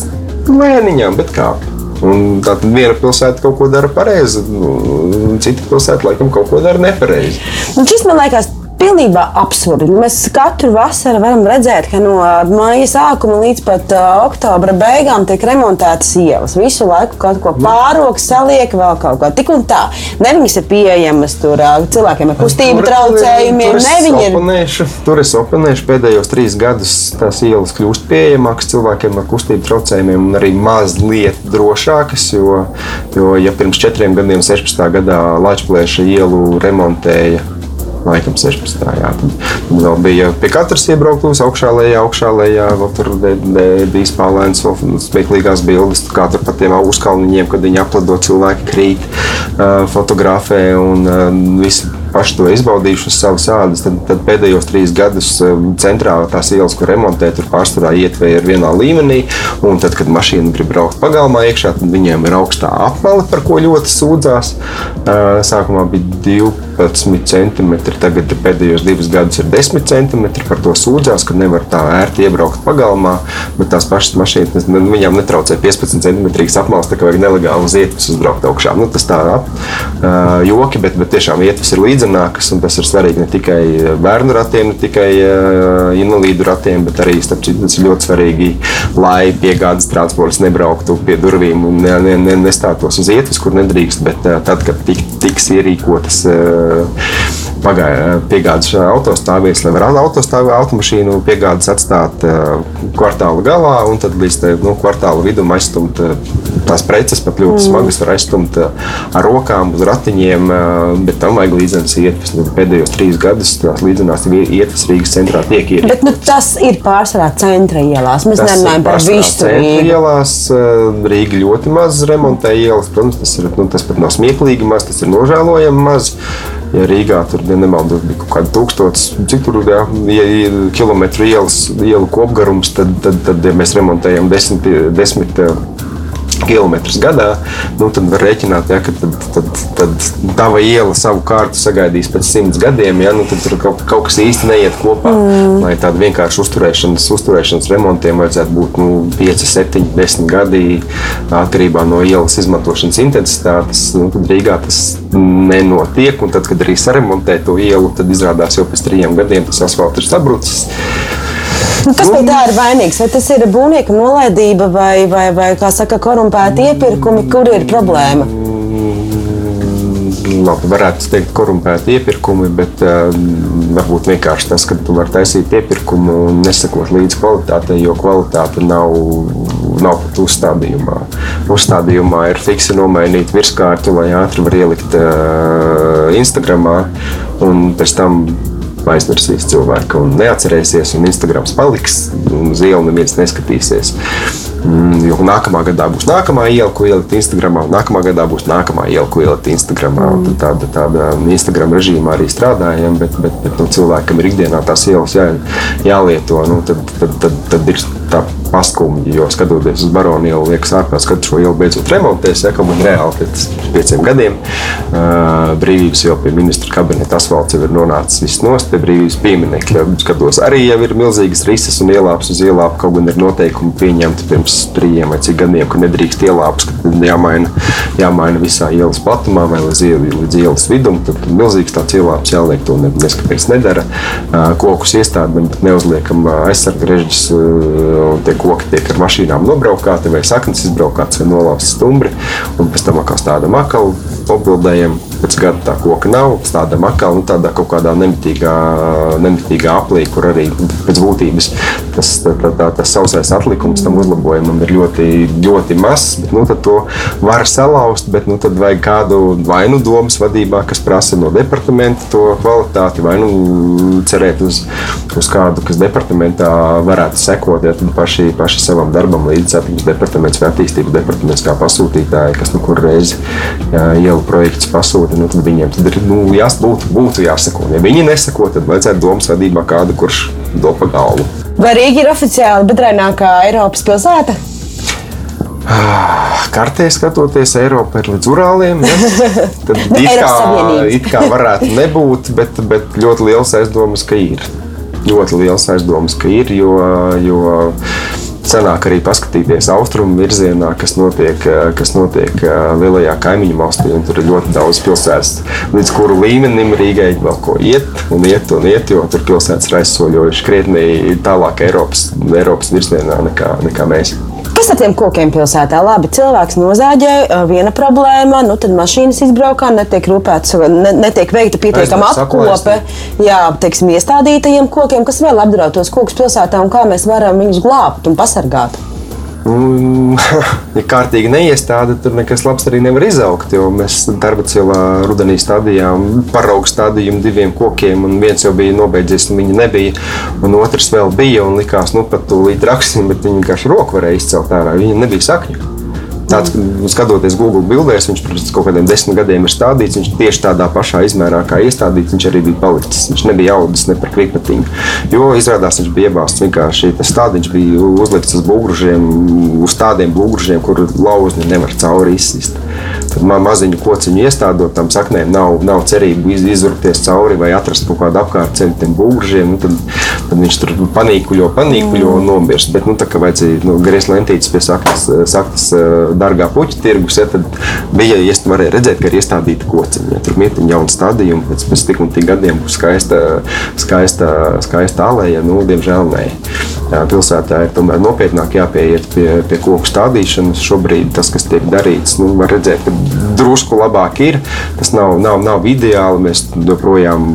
S3: lēniņām, bet kāp. Un tad viena pilsēta kaut ko dara pareizi, nu, cita pilsēta laikam kaut ko dara nepareizi.
S2: Un šis man liekas pilnībā absurdi. Mēs katru vasaru varam redzēt, ka no māja sākuma līdz pat uh, oktobra beigām tiek remontētas ielas. Visu laiku kaut ko pāroks, saliek vēl kaut ko. Tik un tā. Ne viņas ir pieejamas tur uh, cilvēkiem ar kustību tur, traucējumiem. Tur, viņi ir.
S3: Oponēšu, tur es oponēšu pēdējos trīs gadus tās ielas kļūst pieejamākas cilvēkiem ar kustību traucējumiem un arī mazliet drošākas, jo, jo ja pirms četriem gadiem, 16. gadā Latvijas ielu remontēja laikam 16. Jā. Tad vēl bija pie katras iebraukums, augšā lejā, augšā lejā. Tur bija spēlēns, vēl smieklīgās bildes, kā tur pa tiem uzkalniņiem, kad viņi aplado cilvēki krīt, fotografē un visi paši to izbaudījuši uz savas ādas, tad, tad pēdējos trīs gadus um, centrā tās ielas, ko remontē, tur pārsvarā ietvēja ir vienā līmenī. Un tad, kad mašīna grib braukt pagalmā iekšā, tad viņiem ir augstā apmale, par ko ļoti sūdzās. Uh, sākumā bija 12 centimetri, tagad pēdējos divus gadus ir 10 centimetri. Par to sūdzās, ka nevar tā ērti iebraukt pagalmā, bet tās pašas mašīnas viņām netraucē 15 centimetrīgas apmales, tā kā vajag nelegāli uz ietves uzbraukt augšā. Nu, tas tā uh, joki, bet, bet tiešām ietves ir līdzi līdzenākas, un tas ir svarīgi ne tikai bērnu ratiem, ne tikai uh, invalīdu ratiem, bet arī citu, tas ir ļoti svarīgi, lai piegādes transports nebrauktu pie durvīm un ne, ne, ne, nestātos uz ietves, kur nedrīkst, bet uh, tad, kad tik, tiks ierīkotas. Pagāja piegādes autostāvvies, lai varētu autostāvā automašīnu piegādes atstāt kvartāla galā un tad līdz te, nu, kvartāla vidum aizstumt tās preces, pat ļoti mm. smagas var aizstumt ar rokām uz ratiņiem, bet tam vajag līdzenas ietves. Pēdējos trīs gadus tās līdzenās ietves Rīgas centrā tiek ierīkotas.
S2: Bet nu, tas ir pārsvarā centra ielās. Mēs nerunājam par visu
S3: Rīgu. Ielās eh, Rīga ļoti maz remontē ielas. Protams, tas, ir, nu, tas pat nav smieklīgi maz, tas ir nožēlojami maz. Ja Rīgā tur ja nemaldos, bija kaut kāda tūkstotis, cik tur bija ja, kilometru ielas, ielu kopgarums, tad, tad, tad ja mēs remontējam desmit, desmit km gadā, nu, tad var rēķināt, ja, ka tad, tad, tad tava iela savu kārtu sagaidīs pēc simts gadiem. Ja, nu, tad tur kaut, kaut kas īsti neiet kopā. Mm. Lai tādu vienkāršu uzturēšanas, uzturēšanas remontiem vajadzētu būt nu, 5, 7, 10 gadi atkarībā no ielas izmantošanas intensitātes. Nu, tad Rīgā tas nenotiek. Un tad, kad arī saremontē to ielu, tad izrādās jau pēc trijiem gadiem tas asfalts ir sabrucis.
S2: Nu, kas pie tā ir vainīgs? Vai tas ir būvnieka nolaidība vai, vai, vai kā saka, korumpēti iepirkumi? Kur ir problēma?
S3: Mm, labi, varētu teikt, korumpēti iepirkumi, bet uh, varbūt vienkārši tas, ka tu vari taisīt iepirkumu un nesakot līdzi kvalitātei, jo kvalitāte nav, nav pat uzstādījumā. Uzstādījumā ir fiksi nomainīta virskārta, lai ātri var ielikt uh, Instagramā un pēc tam aizmirsīs cilvēku un neatcerēsies, un Instagrams paliks, uz ielu neviens neskatīsies. Mm, jo nākamā gadā būs nākamā iela, ko ielikt Instagram, un nākamā gadā būs nākamā iela, ko ielikt Instagram. Mm. Tāda, tāda Instagram režīmā arī strādājam, bet, bet, bet nu, cilvēkam ir ikdienā tās ielas jā, jālieto. Nu, tad, tad, tad, tad ir tā paskumji, jo skatoties uz Baronu ielu, liekas, ārpus, kad šo ielu beidzot remontēs, ja kā reāli pēc pieciem gadiem. Uh, brīvības jau pie ministra kabineta asfalts jau ir nonācis viss nost pie brīvības pieminekļa. Skatos, arī jau ir milzīgas rises un ielāps uz ielāpu, kaut gan ir noteikumi pieņemti pirms trījiem vai cik gadiem, ka nedrīkst ielāps, ka jāmaina, jāmaina visā ielas platumā vai līdz, līdz ielas vidum. Tad milzīgs tāds ielāps jāliek, to neskapēc nedara. Uh, kokus iestādēm neuzliekam aizsarga režģis un tie koki tiek ar mašīnām nobraukāti, vai saknes izbraukāts, vai nolauzts stumbri, un pēc tam atkal stādām akalu, apbildējam pēc gada tā koka nav, stādām atkal nu, tādā kaut kādā nemitīgā, nemitīgā aplī, kur arī pēc būtības tas, tā, tā, tā, tas sausais atlikums tam uzlabojumam ir ļoti, ļoti mazs. Bet, nu, to var salauzt, bet nu, tad vajag kādu vainu domas vadībā, kas prasa no departamenta to kvalitāti, vai nu cerēt uz, uz kādu, kas departamentā varētu sekot, ja paši, paši savam darbam līdzi attīstības departaments vai attīstības departaments kā pasūtītāji, kas nu kur reizi ielu projekts pasūta, nu, tad viņiem tad ir nu, jās, būtu, būtu jāsako. Ja viņi nesako, tad vajadzētu domas vadībā kādu, kurš do pa galvu.
S2: Vai Rīga ir oficiāli bedrainākā Eiropas pilsēta?
S3: Ah, kartē skatoties, Eiropa ir līdz Urāliem. Ja? Tad it kā, it kā varētu nebūt, bet, bet ļoti liels aizdomas, ka ir. Ļoti liels aizdomas, ka ir, jo, jo Senāk arī paskatīties austrumu virzienā, kas notiek, kas notiek lielajā kaimiņu valstī. Tur ir ļoti daudz pilsētas, līdz kuru līmenim Rīgai vēl ko iet un iet un iet, jo tur pilsētas ir aizsoļojušas krietni tālāk Eiropas, Eiropas virzienā nekā, nekā mēs.
S2: Kas ar tiem kokiem pilsētā? Labi, cilvēks nozāģē, viena problēma, nu tad mašīnas izbraukā, netiek rūpēts, ne, netiek veikta pietiekama apkope. Jā, teiksim, iestādītajiem kokiem, kas vēl apdraud tos kokus pilsētā un kā mēs varam viņus glābt un pasargāt.
S3: Un, ja kārtīgi neiestāda, tur nekas labs arī nevar izaugt. Mēs darba cilā rudenī stādījām paraugu stādījumu diviem kokiem, un viens jau bija nobeidzies, un viņa nebija, un otrs vēl bija, un likās, nu pat tūlīt raksim, bet viņi vienkārši roku varēja izcelt ārā, viņiem nebija sakņu. Tāds, skatoties Google bildēs, viņš pirms kaut kādiem desmit gadiem ir stādīts. Viņš tieši tādā pašā izmērā kā iestādīts, viņš arī bija palicis. Viņš nebija audis ne par krikmetiņu. Jo izrādās, viņš bija iebāzts vienkārši stādiņš bija uzlikts uz būgružiem, uz tādiem būgružiem, kur lauzni nevar cauri izsist. Man maziņu kociņu iestādot tam saknēm, nav, nav cerību iz, izurkties cauri vai atrast kaut kādu apkārtceļu tiem būgružiem. Nu, tad, tad viņš tur panīkuļo, panīkuļo un nomirst. Bet, nu, tā kā vajadzēja nu, griezt lentītes pie saktas, saktas dārgā puķa tirgus, ja, tad bija iest, varēja redzēt, ka ir iestādīta kociņa. Ja, tur ir jauna stadija, pēc, pēc tik un tik gadiem būs skaista, skaista, skaista alēja. Nu, diemžēl nē. Pilsētā ir tomēr nopietnāk jāpieiet pie, pie koku stādīšanas. Šobrīd tas, kas tiek darīts, nu, var redzēt, ka drusku labāk ir. Tas nav, nav, nav ideāli. Mēs joprojām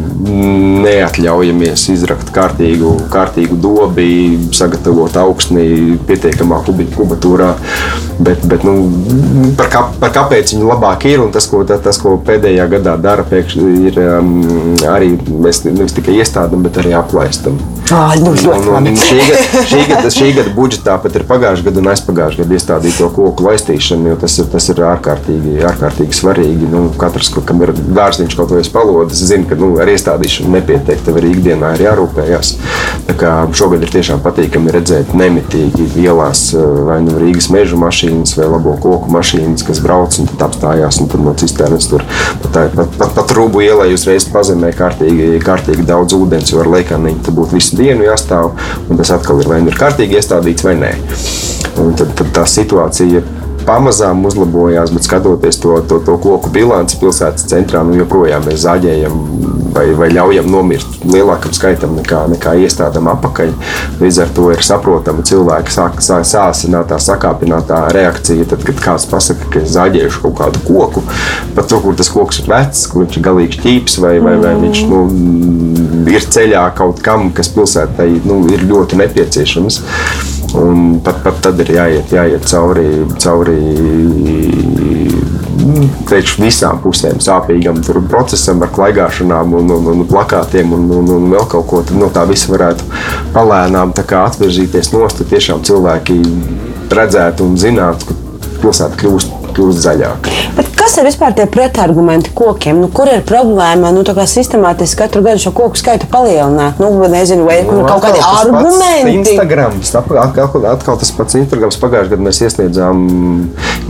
S3: neatļaujamies izrakt kārtīgu, kārtīgu dobi, sagatavot augstni pietiekamā kubatūrā. Bet, bet, nu, par, kā, par kāpēc viņi labāk ir un tas, ko, tas, ko pēdējā gadā dara, pēkšņi ir um, arī mēs nevis tikai iestādām, bet arī aplaistam.
S2: Ah, nu, ļoti labi.
S3: šī, šī, gada, šī gada budžetā pat ir pagājušā gada un aizpagājušā gada iestādīto koku laistīšana, jo tas ir, tas ir ārkārtīgi, ārkārtīgi svarīgi. Nu, katrs, kam ir dārziņš kaut vai spalodas, zina, ka nu, ar iestādīšanu nepietiek. Tev arī ikdienā ir jārūpējas. Tā kā Šogad ir tiešām patīkami redzēt nemitīgi ielās eh, vai nu Rīgas meža mašīnas vai labo koku mašīnas, kas brauc un apstājās un tad no cisternas tur pat, pat, pat, pat rūbu ielai uzreiz pazemē kārtīgi, kārtīgi daudz ūdens, jo ar lekaniņu tur būtu visu dienu jāstāv, un tas atkal ir vai nu ir kārtīgi iestādīts vai nē. Un tad, tad tā situācija pamazām uzlabojās, bet skatoties to, to, to koku bilanci pilsētas centrā, nu joprojām mēs zaļējam vai, vai ļaujam nomirt lielākam skaitam nekā, nekā iestādām apakaļ. Līdz ar to ir saprotama cilvēka sāk, sāk, sāsinātā, sakāpinātā reakcija, tad, kad kāds pasaka, ka es zaļēšu kaut kādu koku, pat to, kur tas koks ir vecs, kur viņš ir galīgi ķīps vai, vai, vai viņš nu, ir ceļā kaut kam, kas pilsētai nu, ir ļoti nepieciešams. Un pat, pat tad ir jāiet, jāiet cauri, cauri nu, teikšu, visām pusēm sāpīgam procesam, ar klaigāšanām, un, un, un plakātiem un, un, un vēl kaut ko. Tad no tā visa varētu palēnām atvirzīties nost, tad tiešām cilvēki redzētu un zinātu, ka pilsēta kļūst, kļūst zaļāka.
S2: Bet kas ir vispār tie pretargumenti kokiem? Nu, kur ir problēma? Nu, sistemātiski katru gadu šo koku skaitu palielināt. Nu, nezinu, vai ir
S3: Nu,
S2: kaut kādi argumenti.
S3: Instagrams, atkal, atkal tas pats Instagrams. Pagājušajā gadā mēs iesniedzām,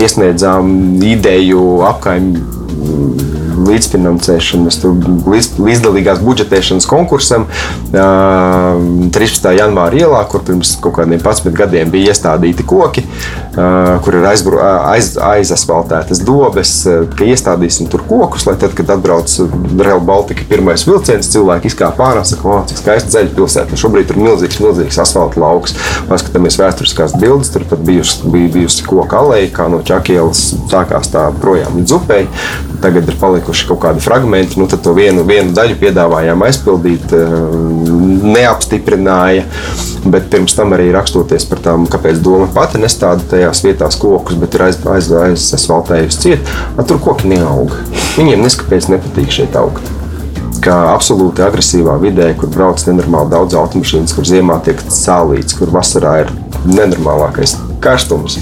S3: iesniedzām ideju apkaimē līdzfinansēšanas, līdz, līdzdalīgās budžetēšanas konkursam ā, 13. janvāra ielā, kur pirms kaut kādiem 11 gadiem bija iestādīti koki, kur ir aizbru, aiz, aizasfaltētas dobes, ka iestādīsim tur kokus, lai tad, kad atbrauc Real Baltica pirmais vilciens, cilvēki izkāpa ārā un saka, o, cik skaista zaļa pilsēta. Šobrīd tur ir milzīgs, milzīgs asfalta lauks. Paskatāmies vēsturiskās bildes, tur pat bijusi, bija bijusi koka aleja, kā no Čakielas sākās tā projām līdz upei. Tagad ir palikusi palikuši kaut kādi fragmenti, nu, tad to vienu, vienu daļu piedāvājām aizpildīt, neapstiprināja. Bet pirms tam arī rakstoties par tām, kāpēc doma pati nestāda tajās vietās kokus, bet ir aizasfaltējusi aiz, aiz ciet, tur koki neaug. Viņiem neskapēc nepatīk šeit augt kā absolūti agresīvā vidē, kur brauc nenormāli daudz automašīnas, kur ziemā tiek cēlīts, kur vasarā ir nenormālākais karstums.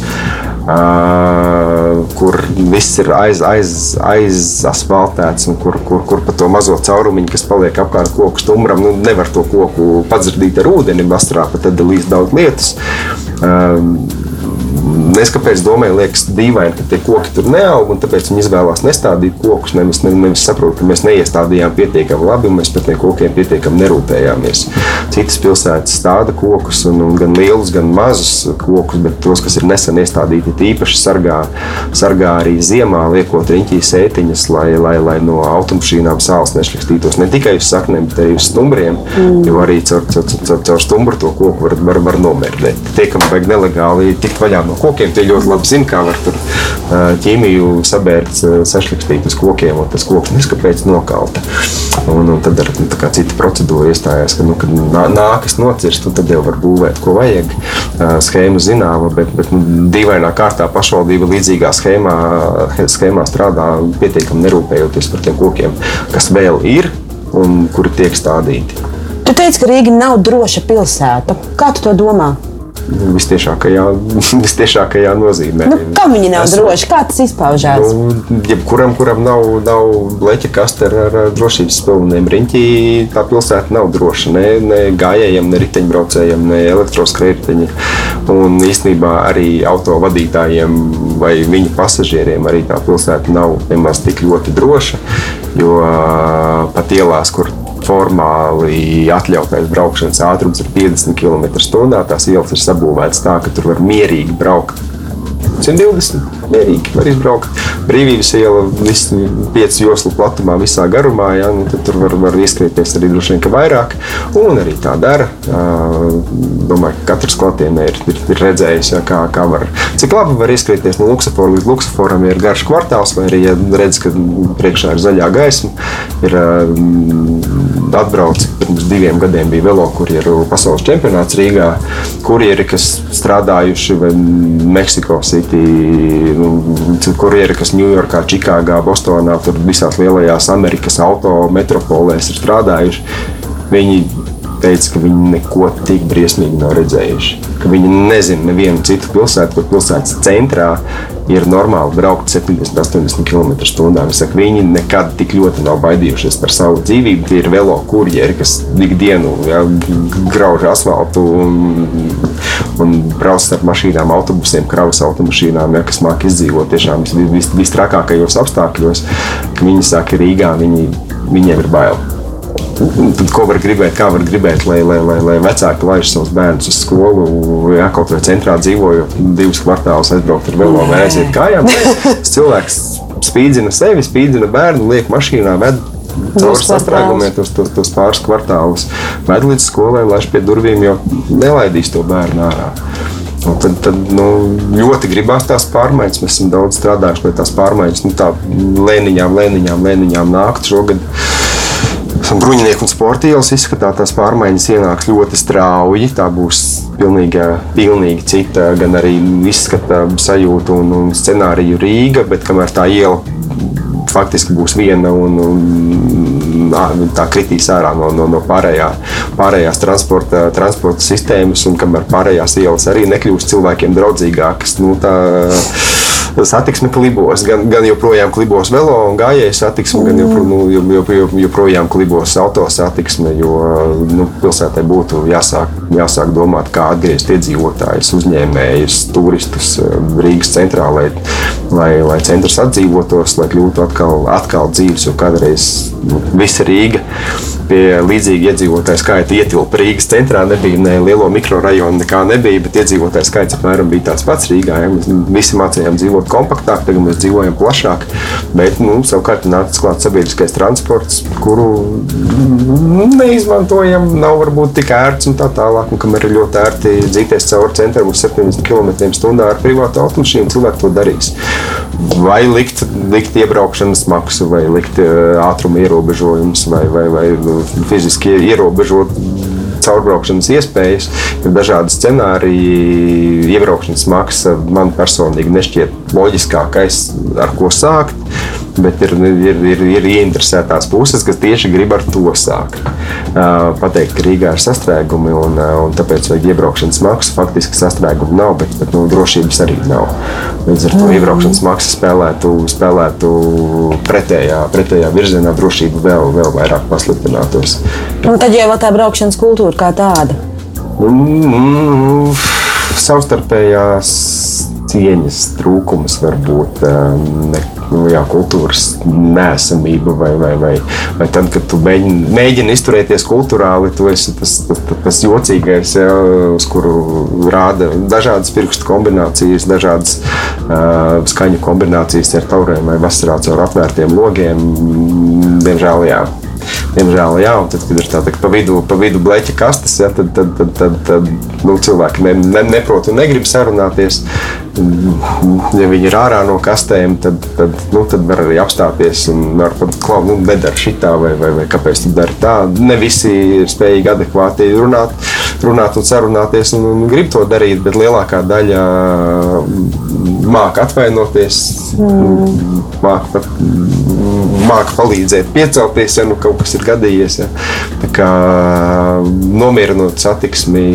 S3: Uh, kur viss ir aiz, aiz, aizasfaltēts, un kur, kur, kur pa to mazo caurumu, kas paliek apkārt koku stumbram, nu, nevar to koku padzrdīt ar ūdeni. Vasarā pat tad līdz daudz lietus. Uh, Es kāpēc domāju, liekas dīvaini, ka tie koki tur neaug, un tāpēc viņi izvēlās nestādīt kokus. Nevis, nevis saprot, ka mēs neiestādījām pietiekami labi, un mēs par tiem kokiem pietiekami nerūpējāmies. Citas pilsētas stāda kokus, un, un gan lielus, gan mazus kokus, bet tos, kas ir nesen iestādīti, īpaši sargā, sargā arī ziemā, liekot riņķīs sētiņas, lai, lai, lai no automašīnām sāls nešļakstītos ne tikai uz saknēm, bet arī uz stumbriem, mm. jo arī caur, caur, caur, caur stumbru to koku var, var, var nomērdēt. Tie, kam vajag nelegāli tikt vaļā no kokiem, tie ļoti labi zina, kā var tur ķīmiju sabērt, sašķelstīt uz kokiem, un tas koks neskapēc nokalta. Un, un tad ar nu, citu procedūru iestājās, ka, nu, kad nākas nocirst, tad jau var būvēt, ko vajag. Schēma zināma, bet, bet nu, dīvainā kārtā pašvaldība līdzīgā schēmā, schēmā strādā pietiekami nerūpējoties par tiem kokiem, kas vēl ir un kuri tiek stādīti.
S2: Tu teici, ka Rīga nav droša pilsēta. Kā tu to domā?
S3: Vistiešākajā, vistiešākajā nozīmē.
S2: Nu, kam viņi nav Esmu, droši? Kā tas izpaužās?
S3: Nu, jebkuram, kuram nav, nav leķa kaste ar, ar drošības spilveniem riņķī, tā pilsēta nav droša. Ne, ne gājējiem, ne riteņbraucējiem, ne elektroskrējēji. Un īstenībā arī autovadītājiem vai viņu pasažieriem arī tā pilsēta nav nemaz tik ļoti droša. Jo pat ielās, kur formāli atļautais braukšanas ātrums ir 50 km/h. Tās ielas ir sabūvētas tā, ka tur var mierīgi braukt 120 mierīgi var izbraukt. Brīvības iela, viss pieci joslu platumā, visā garumā. Ja, nu, tur var, var ieskrieties arī droši vien vairāk. Un arī tā dara. Domāju, ka katrs klātienē ir, ir, ir redzējis, ja, kā, kā var, cik labi var ieskrieties no Luksafora līdz Luksaforam. Ja ir garš kvartāls, vai arī ja redz, ka priekšā ir zaļā gaisma. Ir atbraucis pirms diviem gadiem, bija velokurjeru pasaules čempionāts Rīgā. Kurjeri, kas strādājuši Meksiko City nu, kurjeri, kas Ņujorkā, Čikāgā, Bostonā, tur visās lielajās Amerikas auto metropolēs ir strādājuši, viņi teica, ka viņi neko tik briesmīgi nav redzējuši. Ka viņi nezina nevienu citu pilsētu, kur pilsētas centrā ir normāli braukt 70, 80 km/h. Viņi nekad tik ļoti nav baidījušies par savu dzīvību. Tie ir velo kurjeri, kas ikdienu ja, grauž asfaltu un, un brauc ar mašīnām, autobusiem, kravas automašīnām, ja, kas māca izdzīvot tiešām vis, visstrakākajos apstākļos. Viņi saka, Rīgā viņi, viņiem ir bail. Tad, ko var gribēt, kā var gribēt, lai, lai, lai, lai vecāki laiž savus bērnus uz skolu, ja kaut vai centrā dzīvojot, divus kvartālus aizbraukt ar velo vai aiziet kājām. Tas cilvēks spīdzina sevi, spīdzina bērnu, liek mašīnā, ved caur sastrēgumiem tos, tos, tos pāris kvartālus, ved līdz skolai, laiž pie durvīm, jo nelaidīs to bērnu ārā. Un tad, tad nu, ļoti gribās tās pārmaiņas. Mēs esam daudz strādājuši, lai tās pārmaiņas nu, tā lēniņām, lēniņām, lēniņām nāktu šogad. Bruņinieku un sporta ielas izskatās, tās pārmaiņas ienāks ļoti strauji. Tā būs pilnīgi, pilnīgi cita, gan arī izskata sajūta un, un scenārija Rīga, bet kamēr tā iela faktiski būs viena un, un tā kritīs ārā no, no, no pārējā, pārējās transporta, transporta sistēmas, un kamēr pārējās ielas arī nekļūs cilvēkiem draudzīgākas. Nu, tā, satiksme klibos. Gan, gan joprojām klibos velo un gājēju satiksme, gan jopro, nu, joprojām, joprojām klibos auto satiksme, jo nu, pilsētai būtu jāsāk, jāsāk domāt, kā atgriezt iedzīvotājus, uzņēmējus, turistus eh, Rīgas centrā, lai, lai, lai centrs atdzīvotos, lai kļūtu atkal, atkal dzīves, jo kādreiz nu, visa Rīga pie līdzīga iedzīvotāju skaita ietilpa Rīgas centrā. Nebija ne lielo mikrorajonu, nekā nebija, bet iedzīvotāju skaits apmēram bija tāds pats Rīgā. Ja? Mēs visi mācījām dzīvot kompaktāk, tagad mēs dzīvojam plašāk. Bet, nu, savukārt, nācis klāt sabiedriskais transports, kuru neizmantojam, nav varbūt tik ērts un tā tālāk. Un kamēr ir ļoti ērti dzīties cauri centram uz 70 km/h ar privātu automašīnu, cilvēki to darīs. Vai likt, likt iebraukšanas maksu, vai likt ātruma ierobežojumus, vai, vai, vai fiziski ierobežot caurbraukšanas iespējas, ir dažādi scenāriji. Iebraukšanas maksa man personīgi nešķiet loģiskākais, ar ko sākt. Bet ir, ir, ir, ir ieinteresētās puses, kas tieši grib ar to sākt. Uh, pateikt, ka Rīgā ir sastrēgumi un, uh, un tāpēc vajag iebraukšanas maksu. Faktiski sastrēgumu nav, bet, bet nu, drošības arī nav. Līdz ar to mm. iebraukšanas maksa spēlētu, spēlētu pretējā, pretējā virzienā, drošība vēl, vēl vairāk pasliktinātos.
S2: Un tad jau tā braukšanas kultūra kā tāda?
S3: Mm, savstarpējās cieņas trūkums varbūt. Um, nu, jā, kultūras nēsamība, vai, vai, vai, vai tad, kad tu mēģini, mēģini izturēties kultūrāli, tu esi tas, tas, tas, jocīgais, jā, uz kuru rāda dažādas pirkstu kombinācijas, dažādas uh, skaņu kombinācijas ar tauriem vai vasarā caur atvērtiem logiem. Diemžēl, jā. Diemžēl, jā, un tad, kad ir tāda pa vidu, pa vidu bleķa kastes, ja, tad, tad, tad, tad, tad nu, cilvēki ne, ne, neprot un negrib sarunāties. Ja viņi ir ārā no kastēm, tad, tad, nu, tad var arī apstāties un var pat klaut, nu, nedara šitā vai, vai, vai kāpēc tu dari tā. Ne visi ir spējīgi adekvāti runāt, runāt un sarunāties un, un grib to darīt, bet lielākā daļa māca atvainoties, mm. māca pat māca palīdzēt piecelties, ja nu kaut kas ir gadījies. Ja. Tā kā nomierinot satiksmi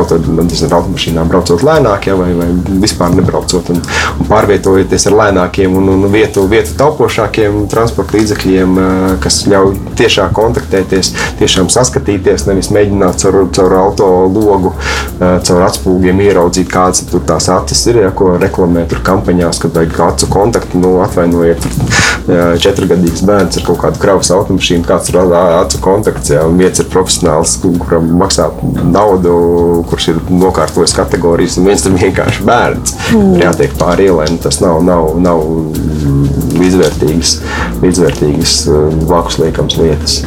S3: kaut kādā veidā automašīnā braucot lēnāk, ja, vai, vai vispār nebraucot un, un pārvietojoties ar lēnākiem un, un vietu, vietu taupošākiem transporta līdzekļiem, kas ļauj tiešām kontaktēties, tiešām saskatīties, nevis mēģināt caur, caur auto logu, caur atspūgiem ieraudzīt, kādas tur tās acis ir, ja, ko reklamē tur kampaņās, kad vajag acu kontaktu, nu, atvainojiet, četrgadīgs bērns ar kaut kādu kravas automašīnu, kāds ir acu kontakts, ja, un viens ir profesionāls, kuram maksā naudu kurš ir nokārtojis kategorijas, un viens ir vienkārši bērns. Mm. Jātiek pāri ielai, nu, tas nav, nav, nav līdzvērtīgas, līdzvērtīgas blakus liekams lietas.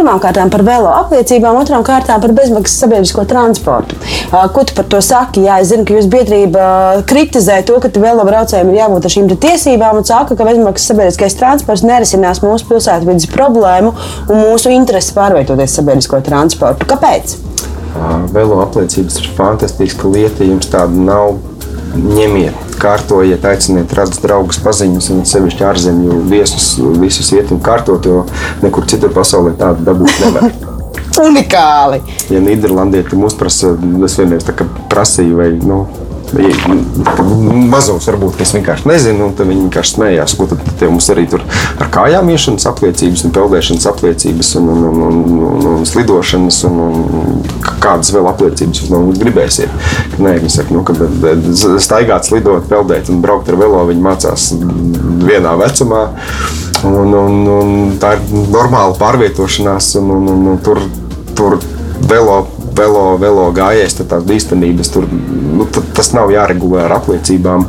S2: Pirmkārt, par velo apliecībām, otrām kārtām par bezmaksas sabiedrisko transportu. Ko tu par to saki? Jā, es zinu, ka jūs biedrība kritizē to, ka velo braucējiem ir jābūt ar šīm tiesībām un saka, ka bezmaksas sabiedriskais transports nerisinās mūsu pilsētvidas problēmu un mūsu interesi pārvietoties sabiedrisko transportu. Kāpēc?
S3: Velo apliecības ir fantastiska lieta. Ja jums tāda nav, ņemiet, kārtojiet, aiciniet, redzat draugus, paziņas, un sevišķi ārzemju viesus, visus iet un kārtot, jo nekur citur pasaulē tādu dabūt nevar.
S2: Unikāli.
S3: Ja Nīderlandieti mums prasa, es vienreiz prasīju, vai nu, Mazums varbūt es vienkārši nezinu, un viņi vienkārši smējās. Ko tad te mums arī tur ar kājām iešanas apliecības, un peldēšanas apliecības, un, un, un, un, un, un slidošanas, un, un kādas vēl apliecības no mums gribēsiet. Nē, viņi saka, nu, ka staigāt, slidot, peldēt un braukt ar velo viņi mācās vienā vecumā. Un, un, un tā ir normāla pārvietošanās, un, un, un, un tur, tur velo velo, velo gājējs, tad tās bīstamības tur nu, tas nav jāregulē ar apliecībām,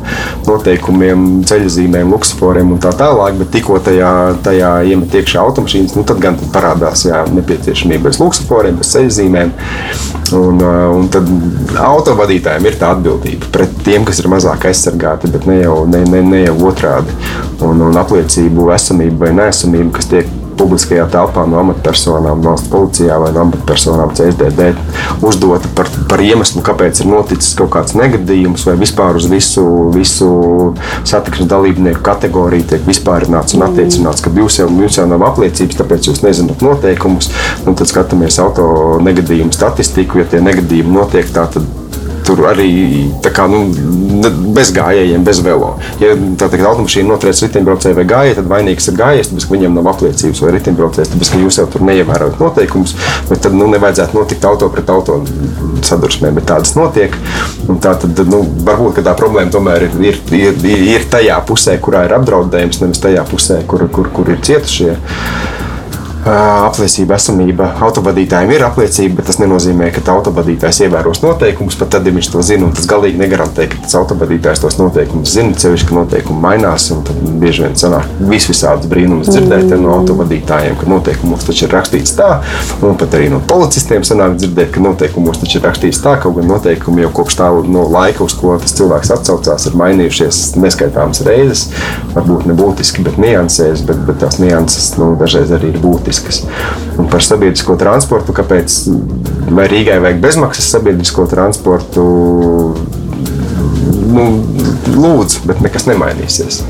S3: noteikumiem, ceļzīmēm, luksusforiem un tā tālāk. Bet tikko tajā, tajā iemet iekšā automašīnas, nu, tad gan tad parādās jā, nepieciešamība bez luksusforiem, bez ceļzīmēm. Un, uh, un tad autovadītājiem ir tā atbildība pret tiem, kas ir mazāk aizsargāti, bet ne jau, ne, ne, ne jau otrādi. Un, un apliecību esamību vai nesamību, kas tiek publiskajā telpā no amatpersonām, valsts policijā vai no amatpersonām CSDD uzdota par, par iemeslu, kāpēc ir noticis kaut kāds negadījums, vai vispār uz visu, visu satiksmes dalībnieku kategoriju tiek vispārināts un attiecināts, ka jūs jau, jūs jau nav apliecības, tāpēc jūs nezināt noteikumus. Un tad skatāmies auto negadījumu statistiku, ja tie negadījumi notiek tā, tad tur arī kā, nu, bez gājējiem, bez velo. Ja tā teikt, automašīna notriec riteņbraucēju vai gājēju, tad vainīgs ir gājējs, tāpēc, ka viņam nav apliecības vai riteņbraucējs, tāpēc, ka jūs jau tur neievērojat noteikumus. Tad nu, nevajadzētu notikt auto pret auto sadursmē, bet tādas notiek. Tā tad nu, varbūt tā problēma tomēr ir, ir, ir, ir tajā pusē, kurā ir apdraudējums, nevis tajā pusē, kur, kur, kur ir cietušie. Apliecība, esamība autovadītājiem ir apliecība, bet tas nenozīmē, ka autovadītājs ievēros noteikumus. Pat tad, ja viņš to zina, tas galīgi negarantē, ka tas autovadītājs tos noteikumus zina. Ceļš, ka noteikumi mainās, un tad bieži vien sanāk vis visādas brīnumus dzirdēt mm. no autovadītājiem, ka noteikumos taču ir rakstīts tā, un pat arī no policistiem sanāk dzirdēt, ka noteikumos taču ir rakstīts tā, kaut gan noteikumi jau kopš tā no laika, uz ko tas cilvēks atsaucās, ir mainījušies neskaitāmas reizes. Varbūt nebūtiski, bet niansēs, bet, bet tās nianses nu, dažreiz arī ir būtiskas būtiskas. Un par sabiedrisko transportu, kāpēc vai Rīgai vajag bezmaksas sabiedrisko transportu, nu, lūdzu, bet nekas nemainīsies.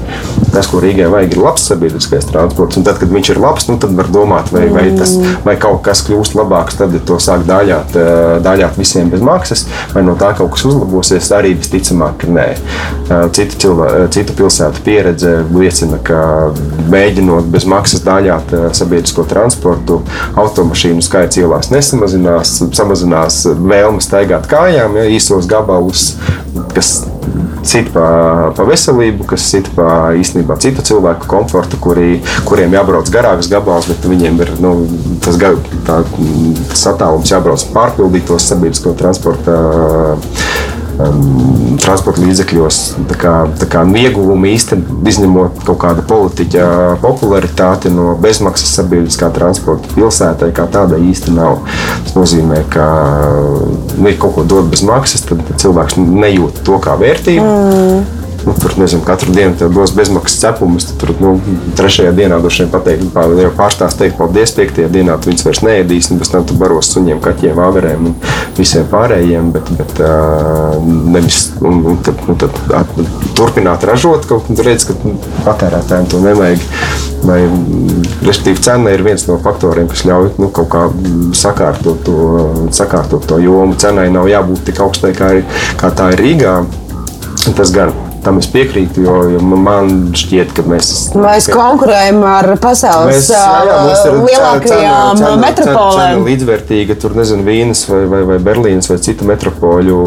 S3: Tas, ko Rīgai vajag, ir labs sabiedriskais transports. Un tad, kad viņš ir labs, nu, tad var domāt, vai, vai, tas, vai kaut kas kļūst labāks, tad ja to sāk dāļāt, eh, dāļāt visiem bez maksas, vai no tā kaut kas uzlabosies. Arī visticamāk, ka nē. Eh, citu, cilvē, eh, citu pilsētu pieredze liecina, ka mēģinot bez maksas dāļāt sabiedrisko transportu, automašīnu skaits ielās nesamazinās, samazinās vēlme staigāt kājām, ja īsos gabalus, kas cita pa, pa veselību, kas cita pa īstenībā citu cilvēku komfortu, kuri, kuriem jābrauc garāks gabals, bet viņiem ir nu, tas, tā, tas attālums jābrauc pārpildītos sabiedrisko transporta um, transporta līdzekļos. Tā kā, tā kā ieguvumi īstenībā, izņemot kaut kādu politiķa popularitāti no bezmaksas sabiedriskā transporta pilsētai, kā tāda īsti nav. Tas nozīmē, ka nu, ja kaut ko dod bez maksas, tad cilvēks nejūt to kā vērtību. Mm. Nu, tur nezinu, katru dienu tev dos bezmaksas cepumus. Tur nu, trešajā dienā droši vien pateikt, jau pārstāst teikt paldies. Piektajā dienā tu viņus vairs neēdīsi, un pēc tam tu baros suņiem, kaķiem, vāverēm un visiem pārējiem. Bet, bet nevis un, un tad, un tad at, turpināt ražot kaut ko, redz, ka patērētājiem to nevajag. Vai, respektīvi, cena ir viens no faktoriem, kas ļauj nu, kaut kā sakārtot to, sakārtot to jomu. Cenai nav jābūt tik augstai, kā, kā tā ir Rīgā. Tas gan Tam es piekrītu, jo, jo man šķiet, ka mēs.
S2: Mēs konkurējam ar pasaules mēs, jā, jā, lielākajām metropolēm.
S3: Līdzvērtīga tur, nezinu, Vīnas vai, vai, vai Berlīnas vai citu metropoļu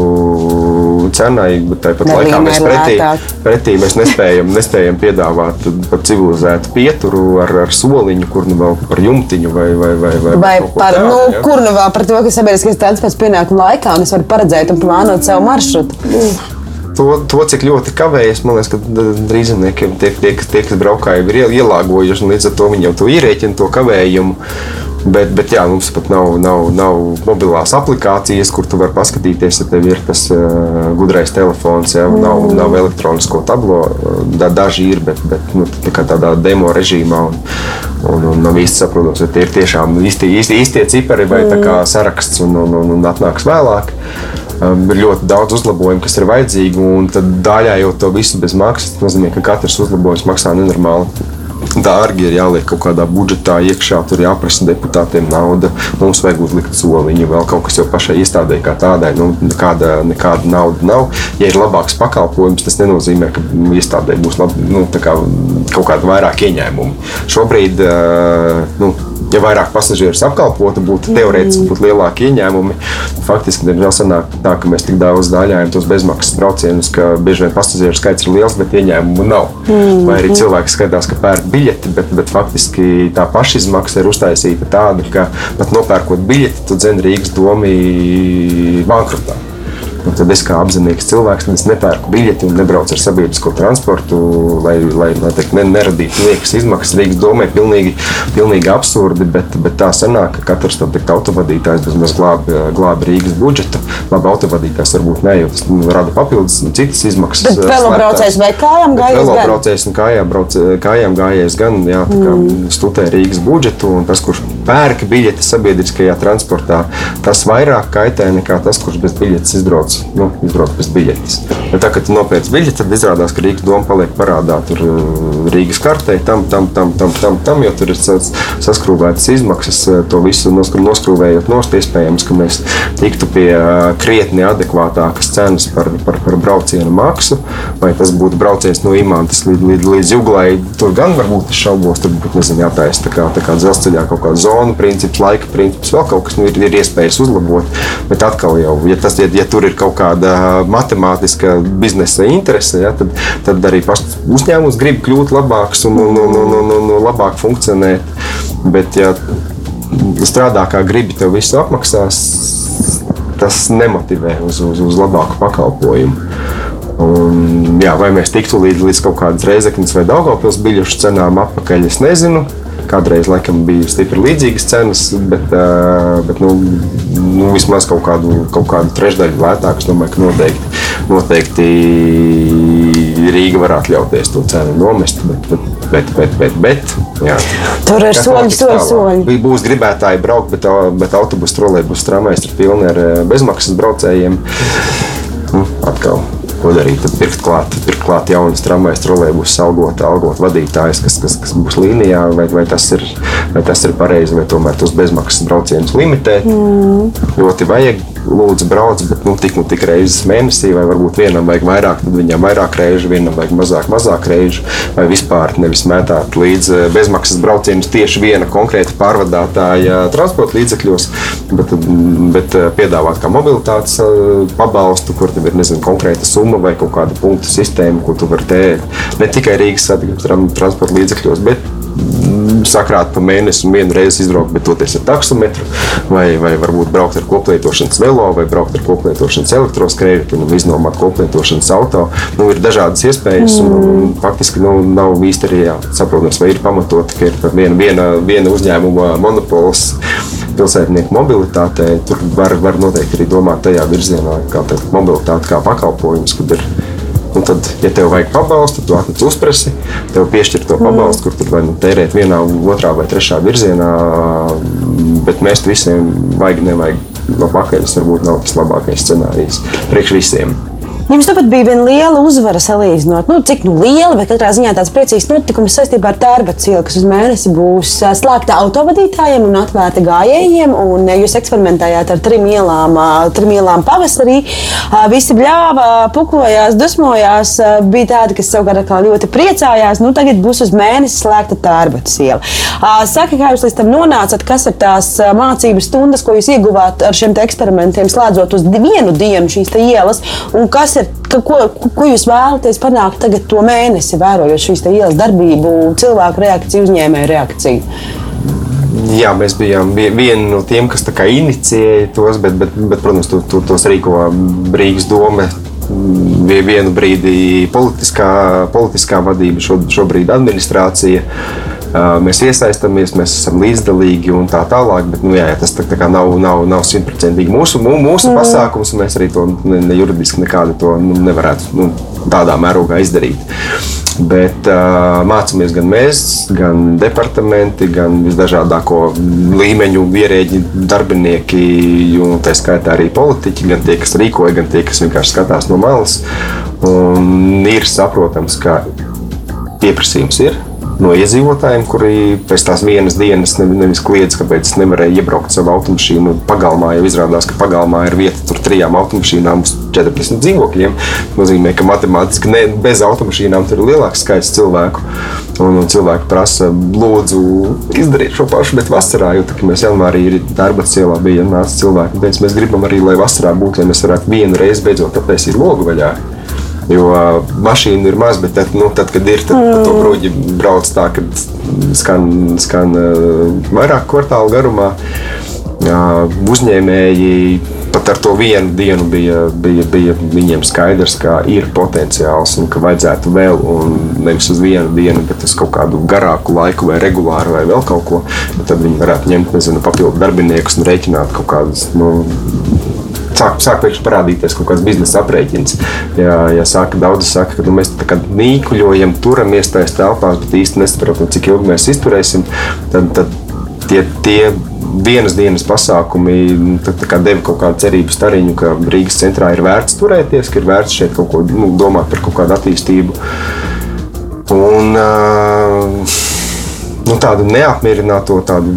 S3: cenai, bet tāpat Berlīna laikā mēs pretī, pretī mēs nespējam, nespējam piedāvāt pat civilizētu pieturu ar, ar soliņu, kur nu vēl par jumtiņu vai, vai, vai, vai,
S2: vai par, tādu, nu, ja? kur nu vēl par to, ka sabiedriskais transports pienākuma laikā un es varu paredzēt un plānot savu maršrutu. Mm
S3: to, to, cik ļoti kavējas, man liekas, ka drīzniekiem tie, tie, tie, kas braukāja, ir ielāgojuši, un līdz ar to viņi jau to ierēķina, to kavējumu. Bet, bet jā, mums pat nav, nav, nav mobilās aplikācijas, kur tu vari paskatīties, ja tev ir tas uh, gudrais telefons, ja mm. nav, nav elektronisko tablo. Da, daži ir, bet, bet nu, tā tādā demo režīmā. Un, un, un nav īsti saprotams, vai tie ir tiešām īstie, īstie, īstie cipari vai mm. saraksts un, un, un, un atnāks vēlāk. Um, ir ļoti daudz uzlabojumu, kas ir vajadzīgi, un daļai jau to visu bez maksas. Tas nozīmē, ka katrs uzlabojums maksā nenormāli. Dārgi ir jāliek kaut kādā budžetā iekšā, tur jāprasa deputātiem nauda. Mums vajag uzlikt soliņu, vēl kaut kas jau pašai iestādē kā tādai. Nu, nekāda, nekāda nauda nav. Ja ir labāks pakalpojums, tas nenozīmē, ka iestādē būs lab, nu, kā, kaut kāda vairāk ieņēmumu. Šobrīd uh, nu, ja vairāk pasažierus apkalpotu, būtu teorētiski būtu lielāki ieņēmumi. Faktiski, diemžēl, sanāk tā, ka mēs tik daudz dāļājam tos bezmaksas braucienus, ka bieži vien pasažieru skaits ir liels, bet ieņēmumu nav. Mm. Vai arī cilvēki skatās, ka pērk biļeti, bet, bet faktiski tā pašizmaksa ir uztaisīta tāda, ka pat nopērkot biļeti, tu dzen Rīgas domu bankrotā. Un tad es kā apzinīgs cilvēks nepērku biļeti un nebraucu ar sabiedrisko transportu, lai, lai, lai teikt, ne, neradītu liekas izmaksas. Rīgas domē, pilnīgi, pilnīgi absurdi, bet, bet tā sanāk, ka katrs teikt, autovadītājs bezmaz glābi glāb Rīgas budžetu. Labi, autovadītājs varbūt ne, jo tas nu, rada papildus citas izmaksas.
S2: Bet velobraucējs vai kājām gājējs?
S3: Velobraucējs un kājām, brauc, kājām gājējs gan jā, mm. stutē Rīgas budžetu, un tas, kurš pērk biļeti sabiedriskajā transportā, tas vairāk kaitē nekā tas, kurš bez biļetes izbrauc izbrauc, nu, izbrauc bez biļetes. Bet tā, kad tu nopērci biļeti, tad izrādās, ka Rīgas doma paliek parādā tur uh, Rīgas kartē, tam, tam, tam, tam, tam, tam jo tur ir saskrūvētas izmaksas. Uh, to visu noskrūvējot nost, iespējams, ka mēs tiktu pie uh, krietni adekvātākas cenas par, par, par braucienu maksu. Vai tas būtu brauciens no Imantas līdz, līdz, līdz Juglai, tur gan varbūt es šaubos, tur būtu nezinu, jātaisa tā kā, tā kā dzelzceļā kaut kāda zona princips, laika princips, vēl kaut kas nu, ir, ir iespējas uzlabot. Bet atkal jau, ja, tas, ja, ja tur ir kaut kaut kāda matemātiska biznesa interese, ja, tad, tad arī uzņēmums grib kļūt labāks un, un, un, un, un, un labāk funkcionēt. Bet, ja strādā kā gribi, tev visu apmaksās, tas nemotivē uz, uz, uz labāku pakalpojumu. Un, jā, vai mēs tiktu līdz, līdz kaut kādas reizeknas vai Daugopils biļešu cenām atpakaļ, es nezinu. Kādreiz laikam bija stipri līdzīgas cenas, bet, bet nu, nu, vismaz kaut kādu, kaut kādu trešdaļu lētāk. Es domāju, ka noteikti, noteikti Rīga var atļauties to cenu nomest. Bet, bet, bet, bet, bet, jā.
S2: Tur ir soļi, soļi, soļi.
S3: Būs gribētāji braukt, bet, bet autobusu trolēļus tramvajs ir pilni ar bezmaksas braucējiem. Nu, atkal ko darīt. Tad pirkt klāt, pirkt klāt jaunas tramvajas, trolēļus, algot, algot vadītājus, kas, kas, kas būs līnijā, vai, vai, tas ir, vai tas ir pareizi, vai tomēr tos bezmaksas braucienus limitēt. Mm. Ļoti vajag, lūdzu, brauc, bet nu, tik, nu, tik reizes mēnesī, vai varbūt vienam vajag vairāk, tad viņam vairāk reižu, vienam vajag mazāk, mazāk reižu, vai vispār nevis mētāt līdz eh, bezmaksas braucienus tieši viena konkrēta pārvadātāja transporta līdzekļos, bet, bet eh, piedāvāt kā mobilitātes eh, pabalstu, kur tev ir nezinu, konkrēta summa vai kaut kāda punktu sistēma, ko tu vari tērēt. Ne tikai Rīgas satiksmes transporta līdzekļos, bet sakrāt pa mēnesi un vienu reizi izbraukt, bet toties ar taksometru, vai, vai varbūt braukt ar koplietošanas velo, vai braukt ar koplietošanas elektroskrēju, un iznomāt koplietošanas auto. Nu, ir dažādas iespējas, un, un faktiski nu, nav īsti arī saprotams, vai ir pamatoti, ka ir viena, viena, viena uzņēmuma monopols pilsētnieku mobilitātei. Tur var, var noteikti arī domāt tajā virzienā, kā mobilitāte kā pakalpojums, kad ir Un tad, ja tev vajag pabalstu, tu atnāc uzpresi, tev piešķir to pabalstu, kur tur vai nu tērēt vienā, otrā vai trešā virzienā. Bet mēs visiem vajag, nevajag pakaļas, varbūt nav tas labākais scenārijs priekš visiem.
S2: Jums tāpat bija viena liela uzvara salīdzinot, nu, cik nu liela, bet katrā ziņā tāds priecīgs notikums saistībā ar Tērbats ielu, kas uz mēnesi būs slēgta autovadītājiem un atvērta gājējiem. Un jūs eksperimentējāt ar trim ielām, trim ielām pavasarī. Visi bļāva, pukojās, dusmojās. Bija tādi, kas savukārt ļoti priecājās. Nu, tagad būs uz mēnesi slēgta Tērbats iela. Saka, kā jūs līdz tam nonācat, kas ir tās mācību stundas, ko jūs ieguvāt ar šiem eksperimentiem, slēdzot uz vienu dienu šīs ielas, un kas ir, ka, ko, ko jūs vēlaties panākt tagad, to mēnesi, vērojot šīs ielas darbību, cilvēku reakciju, uzņēmēju reakciju?
S3: Jā, mēs bijām vieni no tiem, kas inicijēja tos, bet, bet, bet protams, to, to, tos rīko Rīgas doma. Bija vienu brīdi politiskā, politiskā vadība, šo, šobrīd administrācija. Uh, mēs iesaistāmies, mēs esam līdzdalīgi un tā tālāk. Bet, nu, jā, tas tā, tā nav, nav, nav simtprocentīgi mūsu, mūsu mm. pasākums, un mēs arī to ne, ne juridiski nekādu to nu, nevarētu nu, tādā mērogā izdarīt. Bet uh, mācāmies gan mēs, gan departamenti, gan visdažādāko līmeņu ierēģi, darbinieki, un tā skaitā arī politiķi, gan tie, kas rīkoja, gan tie, kas vienkārši skatās no malas. Un ir saprotams, ka pieprasījums ir no iedzīvotājiem, kuri pēc tās vienas dienas nevis kliedz, kāpēc nevarēja iebraukt savu automašīnu. Pagalmā jau izrādās, ka pagalmā ir vieta tur trijām automašīnām uz 40 dzīvokļiem. Tas nozīmē, ka matemātiski ne, bez automašīnām tur ir lielāks skaits cilvēku. Un, un cilvēki prasa, lūdzu, izdarīt šo pašu, bet vasarā, jo tā, mēs janvārī ir darba cielā, bija nācis cilvēki. Teic, mēs gribam arī, lai vasarā būtu, lai mēs varētu vienu reizi beidzot attaisīt logu vaļā. Jo mašīna ir maz, bet tad, nu, tad kad ir, tad, tad to bruģi brauc tā, ka skan, skan vairāk kvartālu garumā. Uzņēmēji pat ar to vienu dienu bija, bija, bija viņiem skaidrs, ka ir potenciāls un ka vajadzētu vēl, un nevis uz vienu dienu, bet uz kaut kādu garāku laiku, vai regulāru, vai vēl kaut ko. Tad viņi varētu ņemt nezinu, papildu darbiniekus un rēķināt kaut kādas nu, sāk, sāk pēkšņi parādīties kaut kāds biznesa aprēķins. Ja, ja saka, daudzi saka, ka nu, mēs tā kā nīkuļojam, turamies tajās telpās, bet īsti nesaprotam, cik ilgi mēs izturēsim, tad, tad tie, tie vienas dienas pasākumi nu, deva kaut kādu cerību stariņu, ka Rīgas centrā ir vērts turēties, ka ir vērts šeit kaut ko nu, domāt par kaut kādu attīstību. Un, uh, nu, tādu neapmierināto, tādu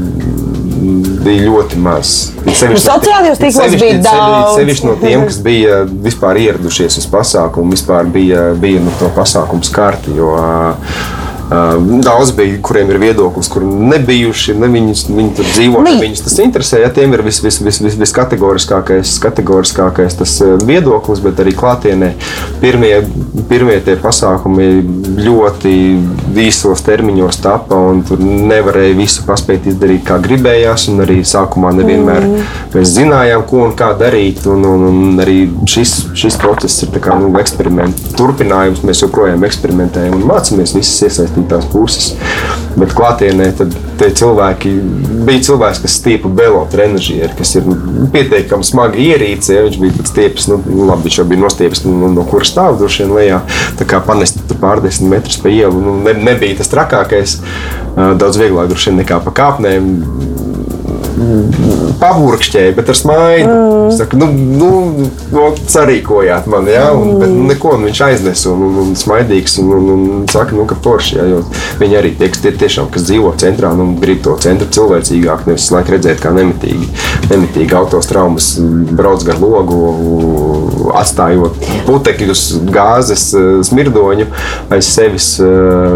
S3: bija ļoti maz.
S2: Sevišķi, sociālajos tīklos bija daudz.
S3: Sevišķi no tiem, kas bija vispār ieradušies uz pasākumu, vispār bija, bija no to pasākumu skarti. Jo, Daudz bija, kuriem ir viedoklis, kur nebijuši, ne viņus, viņi tur dzīvo, ne viņus tas interesē. Ja, tiem ir vis, vis, vis, vis, viskategoriskākais kategoriskākais tas viedoklis, bet arī klātienē pirmie, pirmie tie pasākumi ļoti īsos termiņos tapa un tur nevarēja visu paspēt izdarīt, kā gribējās. Arī sākumā nevienmēr mm. mēs zinājām, ko un kā darīt. Un, un, un arī šis, šis process ir kā, nu, eksperiments turpinājums. Mēs joprojām eksperimentējam un mācāmies visas iesaistīties iesaistītās puses. Bet klātienē tie cilvēki bija cilvēks, kas stiepa belo trenižieri, kas ir nu, pietiekami smagi ierīce. Ja viņš bija pēc stiepes, nu, nu, labi, viņš jau bija nostiepies, nu, no kuras stāv droši vien lejā. Tā kā panest pārdesmit metrus pa ielu, nu, ne, nebija tas trakākais. Daudz vieglāk droši vien nekā pa kāpnēm pavurkšķēja, bet ar smaidu. Mm. Saka, nu, nu, nu, sarīkojāt mani, ja? un, bet nu, neko nu, viņš aiznesa un, un, un smaidīgs. Un, un, un saka, nu, ka forši, ja? jo viņi arī tie, tie tiešām, kas dzīvo centrā, nu, grib to centru cilvēcīgāk, nevis laiku redzēt kā nemitīgi, nemitīgi autostraumas brauc gar logu, atstājot putekļus, gāzes, smirdoņu aiz sevis,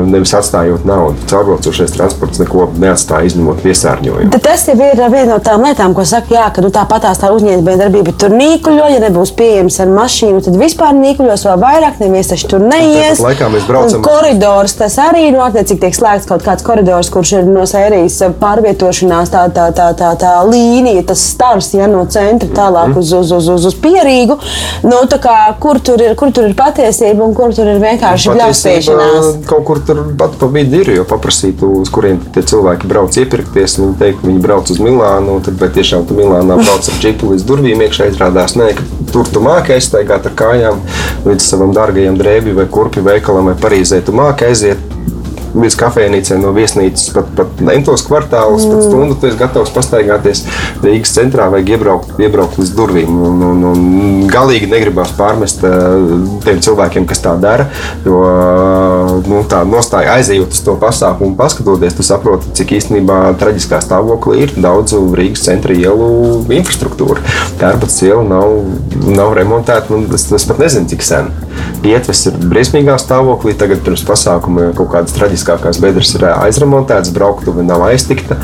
S3: nevis atstājot naudu. Caurbraucošais transports neko neatstāja izņemot piesārņojumu.
S2: Tas jau ir viena no tām lietām, ko saka, jā, ka nu, tāpatās tā uzņēmējdarbība tur nīkuļo, ja nebūs pieejams ar mašīnu, tad vispār nīkuļos vēl vairāk, neviens taču tur neies.
S3: Laikā mēs braucam.
S2: Un koridors tas arī nu, attiecīgi tiek slēgts kaut kāds koridors, kurš ir no sērijas pārvietošanās tā, tā, tā, tā, tā līnija, tas stars, ja no centra tālāk uz, uz, uz, uz, uz pierīgu. Nu, kā, kur, tur ir, kur tur ir patiesība un kur tur ir vienkārši bļauspiešanās?
S3: Kaut kur tur pat pa vidi ir, jo paprasītu, uz kuriem tie cilvēki brauc iepirkties, viņi teikt, viņi brauc uz Milānu, tad vai tiešām tu Milānā brauc ar džipu līdz durvīm iekšā izrādās, nē, ka tur tu māki aizstaigāt ar kājām līdz savam dārgajam drēbju vai kurpju veikalam vai Parīzē. Tu māki aiziet līdz kafejnīcai no viesnīcas pat, pat lentos kvartālus, mm. pat stundu tu esi gatavs pastaigāties Rīgas centrā vai iebraukt, iebraukt līdz durvīm. Un, un, un galīgi negribās pārmest eh, tiem cilvēkiem, kas tā dara, jo nu, tā nostāja aizejot uz to pasākumu, paskatoties, tu saproti, cik īstenībā traģiskā stāvoklī ir daudz Rīgas centra ielu infrastruktūra. Tērpats iela nav, nav remontēta, un es, es pat nezinu, cik sen. Ietves ir briesmīgā stāvoklī, tagad pirms pasākuma kaut kādas traģiskas būtiskākās bedres ir aizremontētas, brauktuve nav aiztikta.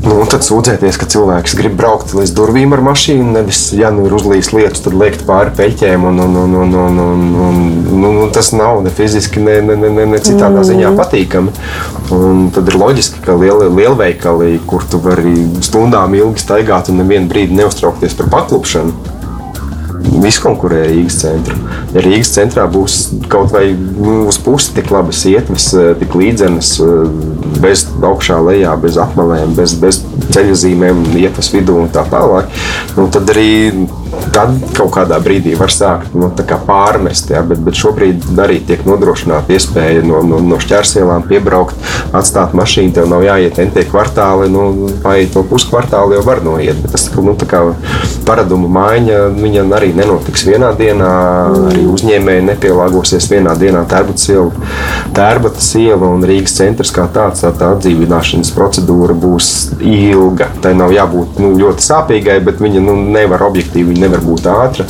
S3: Nu, tad sūdzēties, ka cilvēks grib braukt līdz durvīm ar mašīnu, nevis, ja nu ir uzlīs lietus, tad liekt pāri peļķēm. Un, un, un, un, un, un, un, nu, nu, tas nav ne fiziski, ne, ne, ne, ne citādā ziņā mm. patīkami. Un tad ir loģiski, ka liel, lielveikali, kur tu vari stundām ilgi staigāt un nevienu brīdi neuztraukties par paklupšanu, Viss konkurē Rīgas centru. Ja Rīgas centrā būs kaut vai nu, uz pusi tik labas ietves, eh, tik līdzenas, eh, bez augšā, lejā, bez apmelēm, bez, bez ceļu zīmēm, ietves vidū un tā tālāk, nu, tad arī tad kaut kādā brīdī var sākt nu, pārmest. Ja, bet, bet šobrīd arī tiek nodrošināta iespēja no, no, no šķērsielām piebraukt, atstāt mašīnu. Tev nav jāiet entie kvartāli, nu, paiet no puskvartāla jau var noiet. Bet tas nu, paradumu maiņa arī nenotiks vienā dienā. Arī uzņēmēji nepielāgosies vienā dienā. Tērbatas iela un Rīgas centrs kā tāds, tā, tā atdzīvināšanas procedūra būs ilga. Tai nav jābūt nu, ļoti sāpīgai, bet viņa nu, nevar objektīvi viņa nevar būt ātra,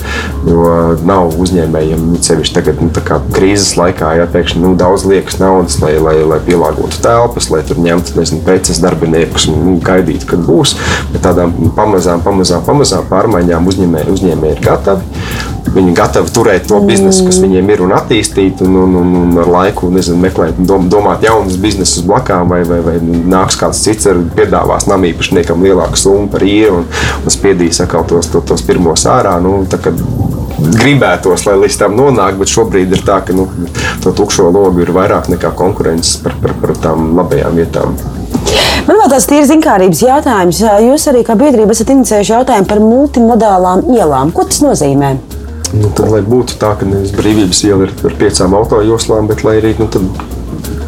S3: jo nav uzņēmējiem sevišķi tagad nu, krīzes laikā jāpēkšņi nu, daudz liekas naudas, lai, lai, lai pielāgotu telpas, lai tur ņemtu nezinu, preces darbiniekus un nu, gaidītu, kad būs. Bet tādām pamazām, pamazām, pamazām pārmaiņām uzņēmēji, uzņēmēji ir gatavi. Viņi gatavi turēt to biznesu, kas viņiem ir un attīstīt, un, un, un, un ar laiku nezinu, meklēt, dom, domāt jaunus biznesus blakām, vai, vai, vai nāks kāds cits ar piedāvās namīpašniekam lielāku summu par īru un, un spiedīs atkal tos, tos, tos pirmos ārā. Nu, gribētos, lai līdz tam nonāk, bet šobrīd ir tā, ka nu, to tukšo logu ir vairāk nekā konkurences par, par, par tām labajām vietām.
S2: Man vēl tāds tīrs zinkārības jautājums. Jūs arī kā biedrība esat inicējuši jautājumu par multimodālām ielām. Ko tas nozīmē?
S3: Nu, tad, lai būtu tā, ka nevis brīvības iela ir ar piecām autojoslām, bet lai arī nu,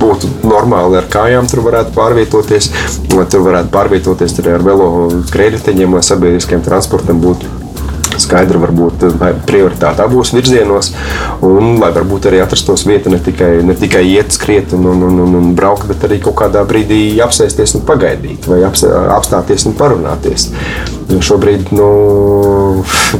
S3: būtu normāli ar kājām, tur varētu pārvietoties, lai tur varētu pārvietoties arī ar velo skrējēju, lai sabiedriskajam transportam būtu skaidra varbūt prioritāte abos virzienos, un lai varbūt arī atrastos vieta ne tikai, ne tikai iet, skriet un, un, un, un, un braukt, bet arī kaut kādā brīdī apsēsties un pagaidīt, vai apstāties un parunāties. Jo šobrīd, nu,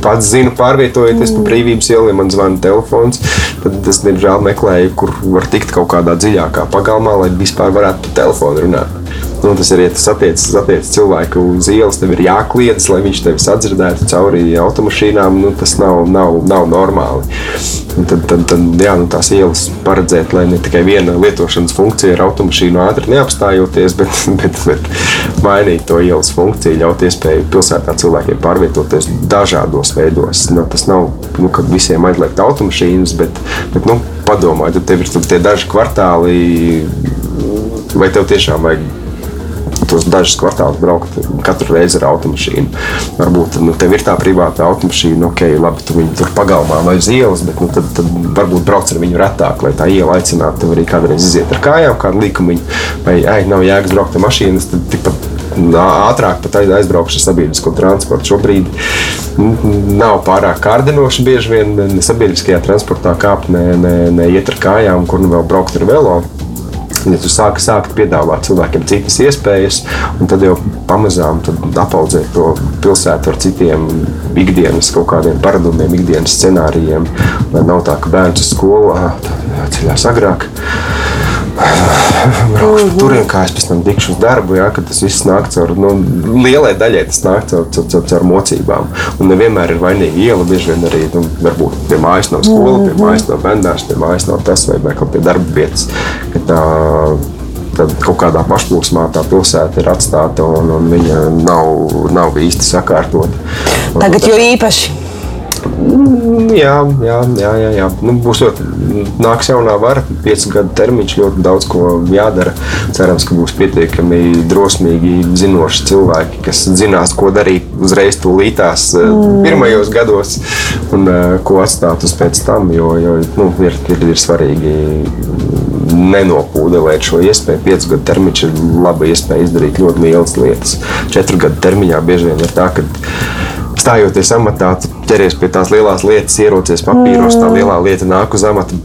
S3: pats zinu, pārvietojoties pa brīvības ielu, ja man zvana telefons, tad es diemžēl meklēju, kur var tikt kaut kādā dziļākā pagalmā, lai vispār varētu pa telefonu runāt. Nu, tas ir, ja tas attiecas attiec cilvēku uz ielas, tev ir jākliedz, lai viņš tevi sadzirdētu cauri automašīnām. Nu, tas nav, nav, nav normāli. Un tad, tad, tad jā, nu, tās ielas paredzēt, lai ne tikai viena lietošanas funkcija ar automašīnu ātri neapstājoties, bet, bet, bet mainīt to ielas funkciju, ļaut iespēju pilsētā cilvēkiem pārvietoties dažādos veidos. Nu, tas nav nu, visiem aizliegt automašīnas, bet, bet nu, padomājiet, tad tev ir tie daži kvartāli, vai tev tiešām vajag tos dažus kvartālus braukt katru reizi ar automašīnu. Varbūt nu, tev ir tā privāta automašīna, ok, labi, tu viņu tur pagalmā vai uz ielas, bet nu, tad, tad varbūt brauc ar viņu retāk, lai tā iela aicinātu tev arī kādreiz iziet ar kājām, kādu likumiņu, vai ai, nav jēgas braukt ar mašīnas, tad tikpat ātrāk pat aizbraukšu ar sabiedrisko transportu. Šobrīd nav pārāk kārdinoši bieži vien sabiedriskajā transportā kāpt, ne, ne, ne iet ar kājām, kur nu vēl braukt ar velo. Ja tu sāki, sāki piedāvāt cilvēkiem citas iespējas, un tad jau pamazām apaudzēt to pilsētu ar citiem ikdienas kaut kādiem paradumiem, ikdienas scenārijiem. Lai nav tā, ka bērns uz skolu jāceļās agrāk braukšu pa turieni, kā es pēc tam tikšu uz darbu. Jā, tas viss nāk caur nu, lielai daļai, tas nāk caur, caur, caur, caur mocībām. Un nevienmēr ir vainīga iela. Bieži vien arī nu, varbūt pie mājas nav skola, pie mājas nav bērnās, pie mājas nav tas vai, vai kaut pie darba vietas. Tā, tad kaut kādā pašplūsmā tā pilsēta ir atstāta un, un viņa nav, nav īsti sakārtota.
S2: Tagad jau īpaši.
S3: Jā, jā, jā, jā, jā. Nu, būs ļoti nāks jaunā vara, piecu gadu termiņš, ļoti daudz ko jādara. Cerams, ka būs pietiekami drosmīgi, zinoši cilvēki, kas zinās, ko darīt uzreiz tūlītās eh, mm. pirmajos gados un eh, ko atstāt uz pēc tam, jo, jo nu, ir, ir, ir svarīgi nenopūdelēt šo iespēju. Piecu gadu termiņš ir laba iespēja izdarīt ļoti lielas lietas. Četru gadu termiņā bieži vien ir tā, ka stājoties amatā, ķeries pie tās lielās lietas, ierocies papīros, tā lielā lieta nāk uz amata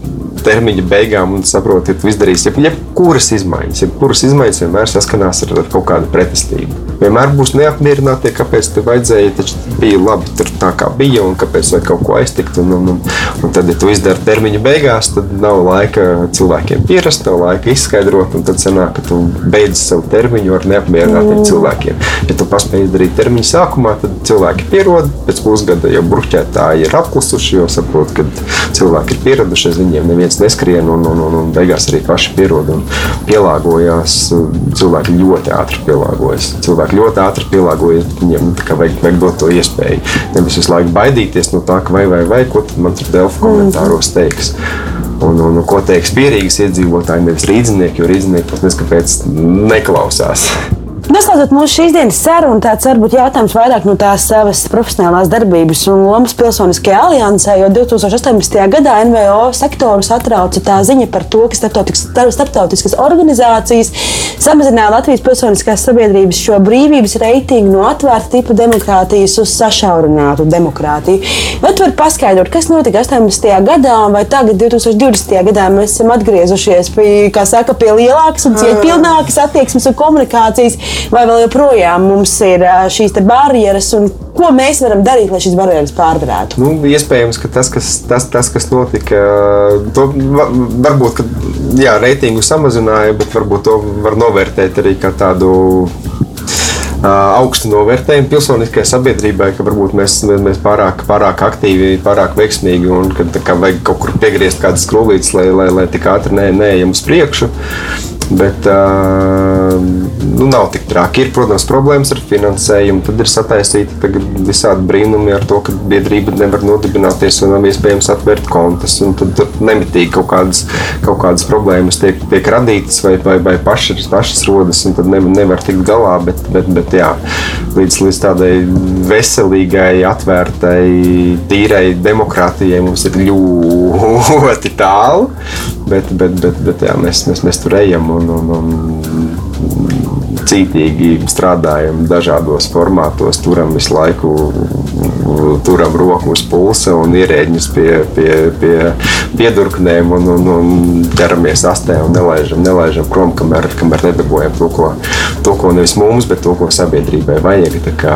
S3: termiņa beigām un saproti, ka tu izdarīsi jebkuras izmaiņas. Jebkuras izmaiņas vienmēr saskanās ar, ar kaut kādu pretestību. Vienmēr būs neapmierināti, kāpēc te vajadzēja, taču bija labi tur tā kā bija un kāpēc vajag kaut ko aiztikt. Un, un, un, un tad, ja tu izdari termiņa beigās, tad nav laika cilvēkiem pierast, nav laika izskaidrot, un tad sanāk, ka tu beidz savu termiņu ar neapmierinātiem mm. cilvēkiem. Ja tu paspēji izdarīt termiņu sākumā, tad cilvēki pierod, pēc pusgada jau bruķētāji ir apklusuši, jo saprot, ka cilvēki ir pieraduši, viņiem neviens neskrien, un, un, un, un beigās arī paši pierod un pielāgojās. Cilvēki ļoti ātri pielāgojas. Cilvēki ļoti ātri pielāgojas. Viņiem vajag, vajag dot to iespēju. Nevis visu laiku baidīties no tā, ka vai, vai, vai ko man tur Delfa komentāros teiks. Un, un, un ko teiks pierīgas iedzīvotāji, nevis rīznieki, jo rīznieki pat neskapēc neklausās.
S2: Noslēdzot mūsu šīs dienas sarunu, tāds varbūt jautājums vairāk no tās savas profesionālās darbības un lomas pilsoniskajā aliansē, jo 2018. gadā NVO sektoru satrauca tā ziņa par to, ka starptautiskas organizācijas samazināja Latvijas pilsoniskās sabiedrības šo brīvības reitingu no atvērta tipa demokrātijas uz sašaurinātu demokrātiju. Vai tu vari paskaidrot, kas notika 18. gadā, vai tagad, 2020. gadā, mēs esam atgriezušies pie, saka, pie lielākas un cieņpilnākas attieksmes un komunikācijas? Vai vēl joprojām mums ir šīs barjeras un ko mēs varam darīt, lai šīs barjeras pārvarētu?
S3: Nu, iespējams, ka tas, kas, tas, tas, kas notika, to varbūt jā, reitingu samazināja, bet varbūt to var novērtēt arī kā tādu augstu novērtējumu pilsoniskajai sabiedrībai, ka varbūt mēs, mēs pārāk, pārāk aktīvi, pārāk veiksmīgi un ka vajag kaut kur piegriezt kādas skrūvītes, lai, lai, lai tik ātri neejam uz priekšu. Bet nu, nav tik traki. Ir, protams, problēmas ar finansējumu. Tad ir sataisīti visādi brīnumi ar to, ka biedrība nevar nodibināties un nav iespējams atvērt kontus. Tad, tad nemitīgi kaut kādas, kaut kādas problēmas tiek, tiek radītas vai, vai, vai pašas, pašas rodas, un tad nevar, nevar tikt galā. Bet, bet, bet jā, līdz, līdz tādai veselīgai, atvērtai, tīrai demokrātijai mums ir ļoti tālu. Bet, bet, bet, bet jā, mēs, mēs, mēs tur ejam un, un, un cītīgi strādājam dažādos formātos, turam visu laiku turam roku uz pulsa un ierēģņus pie, pie, pie piedurknēm un, un, un ķeramies astē un nelaižam, nelaižam prom, kamēr, kamēr nedabūjam to, ko, to, ko nevis mums, bet to, ko sabiedrībai vajag. Tā kā,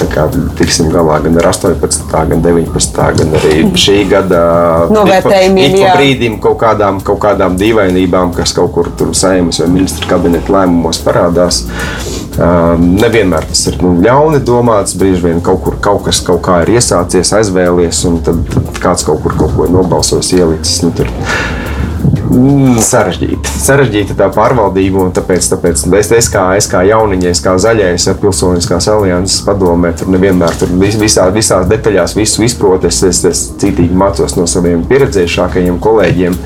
S3: tā kā tiksim galā gan ar 18, gan 19, gan arī šī gada
S2: Novērtējumiem,
S3: ik pa brīdim kaut kādām, kaut kādām dīvainībām, kas kaut kur tur saimnes vai ministra kabineta lēmumos parādās. Nevienmēr tas ir nu, ļauni domāts. Brīži vien kaut kur kaut kas kaut kā ir iesācies, aizvēlies, un tad, tad kāds kaut kur kaut ko nobalsos, ielicis. Nu, tur, Mm, Sarežģīta. Sarežģīta tā pārvaldība, un tāpēc, tāpēc es, es, kā, es kā jauniņais, kā zaļais, ar pilsoniskās alianses padomē, tur nevienmēr tur vis- visā, visās detaļās visu izprotu. Es, es, es citīgi mācos no saviem pieredzējušākajiem kolēģiem.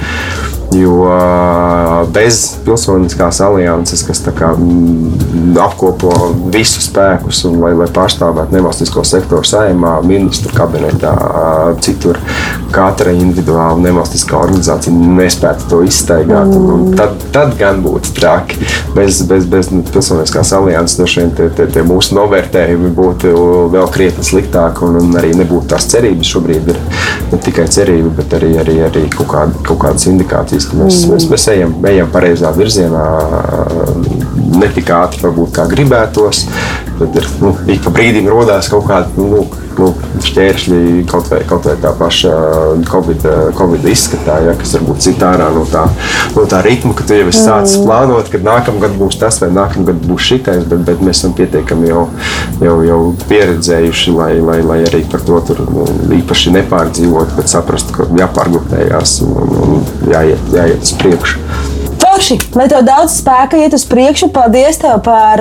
S3: Jo bez pilsoniskās alianses, kas kā, mm, apkopo visus spēkus un lai, lai pārstāvētu nevalstisko sektoru saimā, ministru kabinetā, citur, katra individuāla nevalstiskā organizācija nespētu to izstaigāt. Un, un tad, tad gan būtu traki. Bez, bez, bez pilsoniskās alianses droši vien tie, tie, tie mūsu novērtējumi būtu vēl krietni sliktāki un, un arī nebūtu tās cerības. Šobrīd ir ne tikai cerība, bet arī, arī, arī kaut, kāda, kaut kādas indikācijas, ka mēs, mēs, mēs ejam, ejam pareizā virzienā. Ne tik ātri, varbūt kā gribētos. Tad ir nu, ik pa brīdim rodās kaut kāda nu, nu, šķēršļi, kaut vai, kaut vai tā paša Covid, COVID izskatā, ja, kas varbūt cita ārā no tā, no tā ritma, ka tu jau esi sācis plānot, ka nākamgad būs tas vai nākamgad būs šitais, bet, bet mēs esam pietiekami jau, jau, jau pieredzējuši, lai, lai, lai arī par to tur nu, īpaši nepārdzīvot, bet saprastu, ka jāpārgrupējās un, un jāiet, jāiet uz priekšu.
S2: Forši, lai tev daudz spēka iet uz priekšu, paldies tev par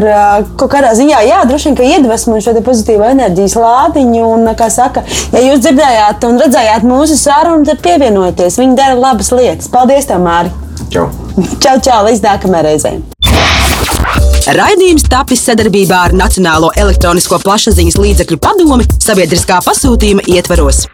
S2: kaut kādā ziņā, jā, droši vien, ka iedvesmu un šo pozitīvo enerģijas lādiņu. Un, kā saka, ja jūs dzirdējāt un redzējāt mūsu sarunu, tad pievienojieties. Viņi dara labas lietas. Paldies, tev, Māri!
S3: Čau!
S2: Čau, čau, līdz nākamajai reizei!
S1: Raidījums tapis sadarbībā ar Nacionālo elektronisko plašsaziņas līdzekļu padomi sabiedriskā pasūtījuma ietvaros.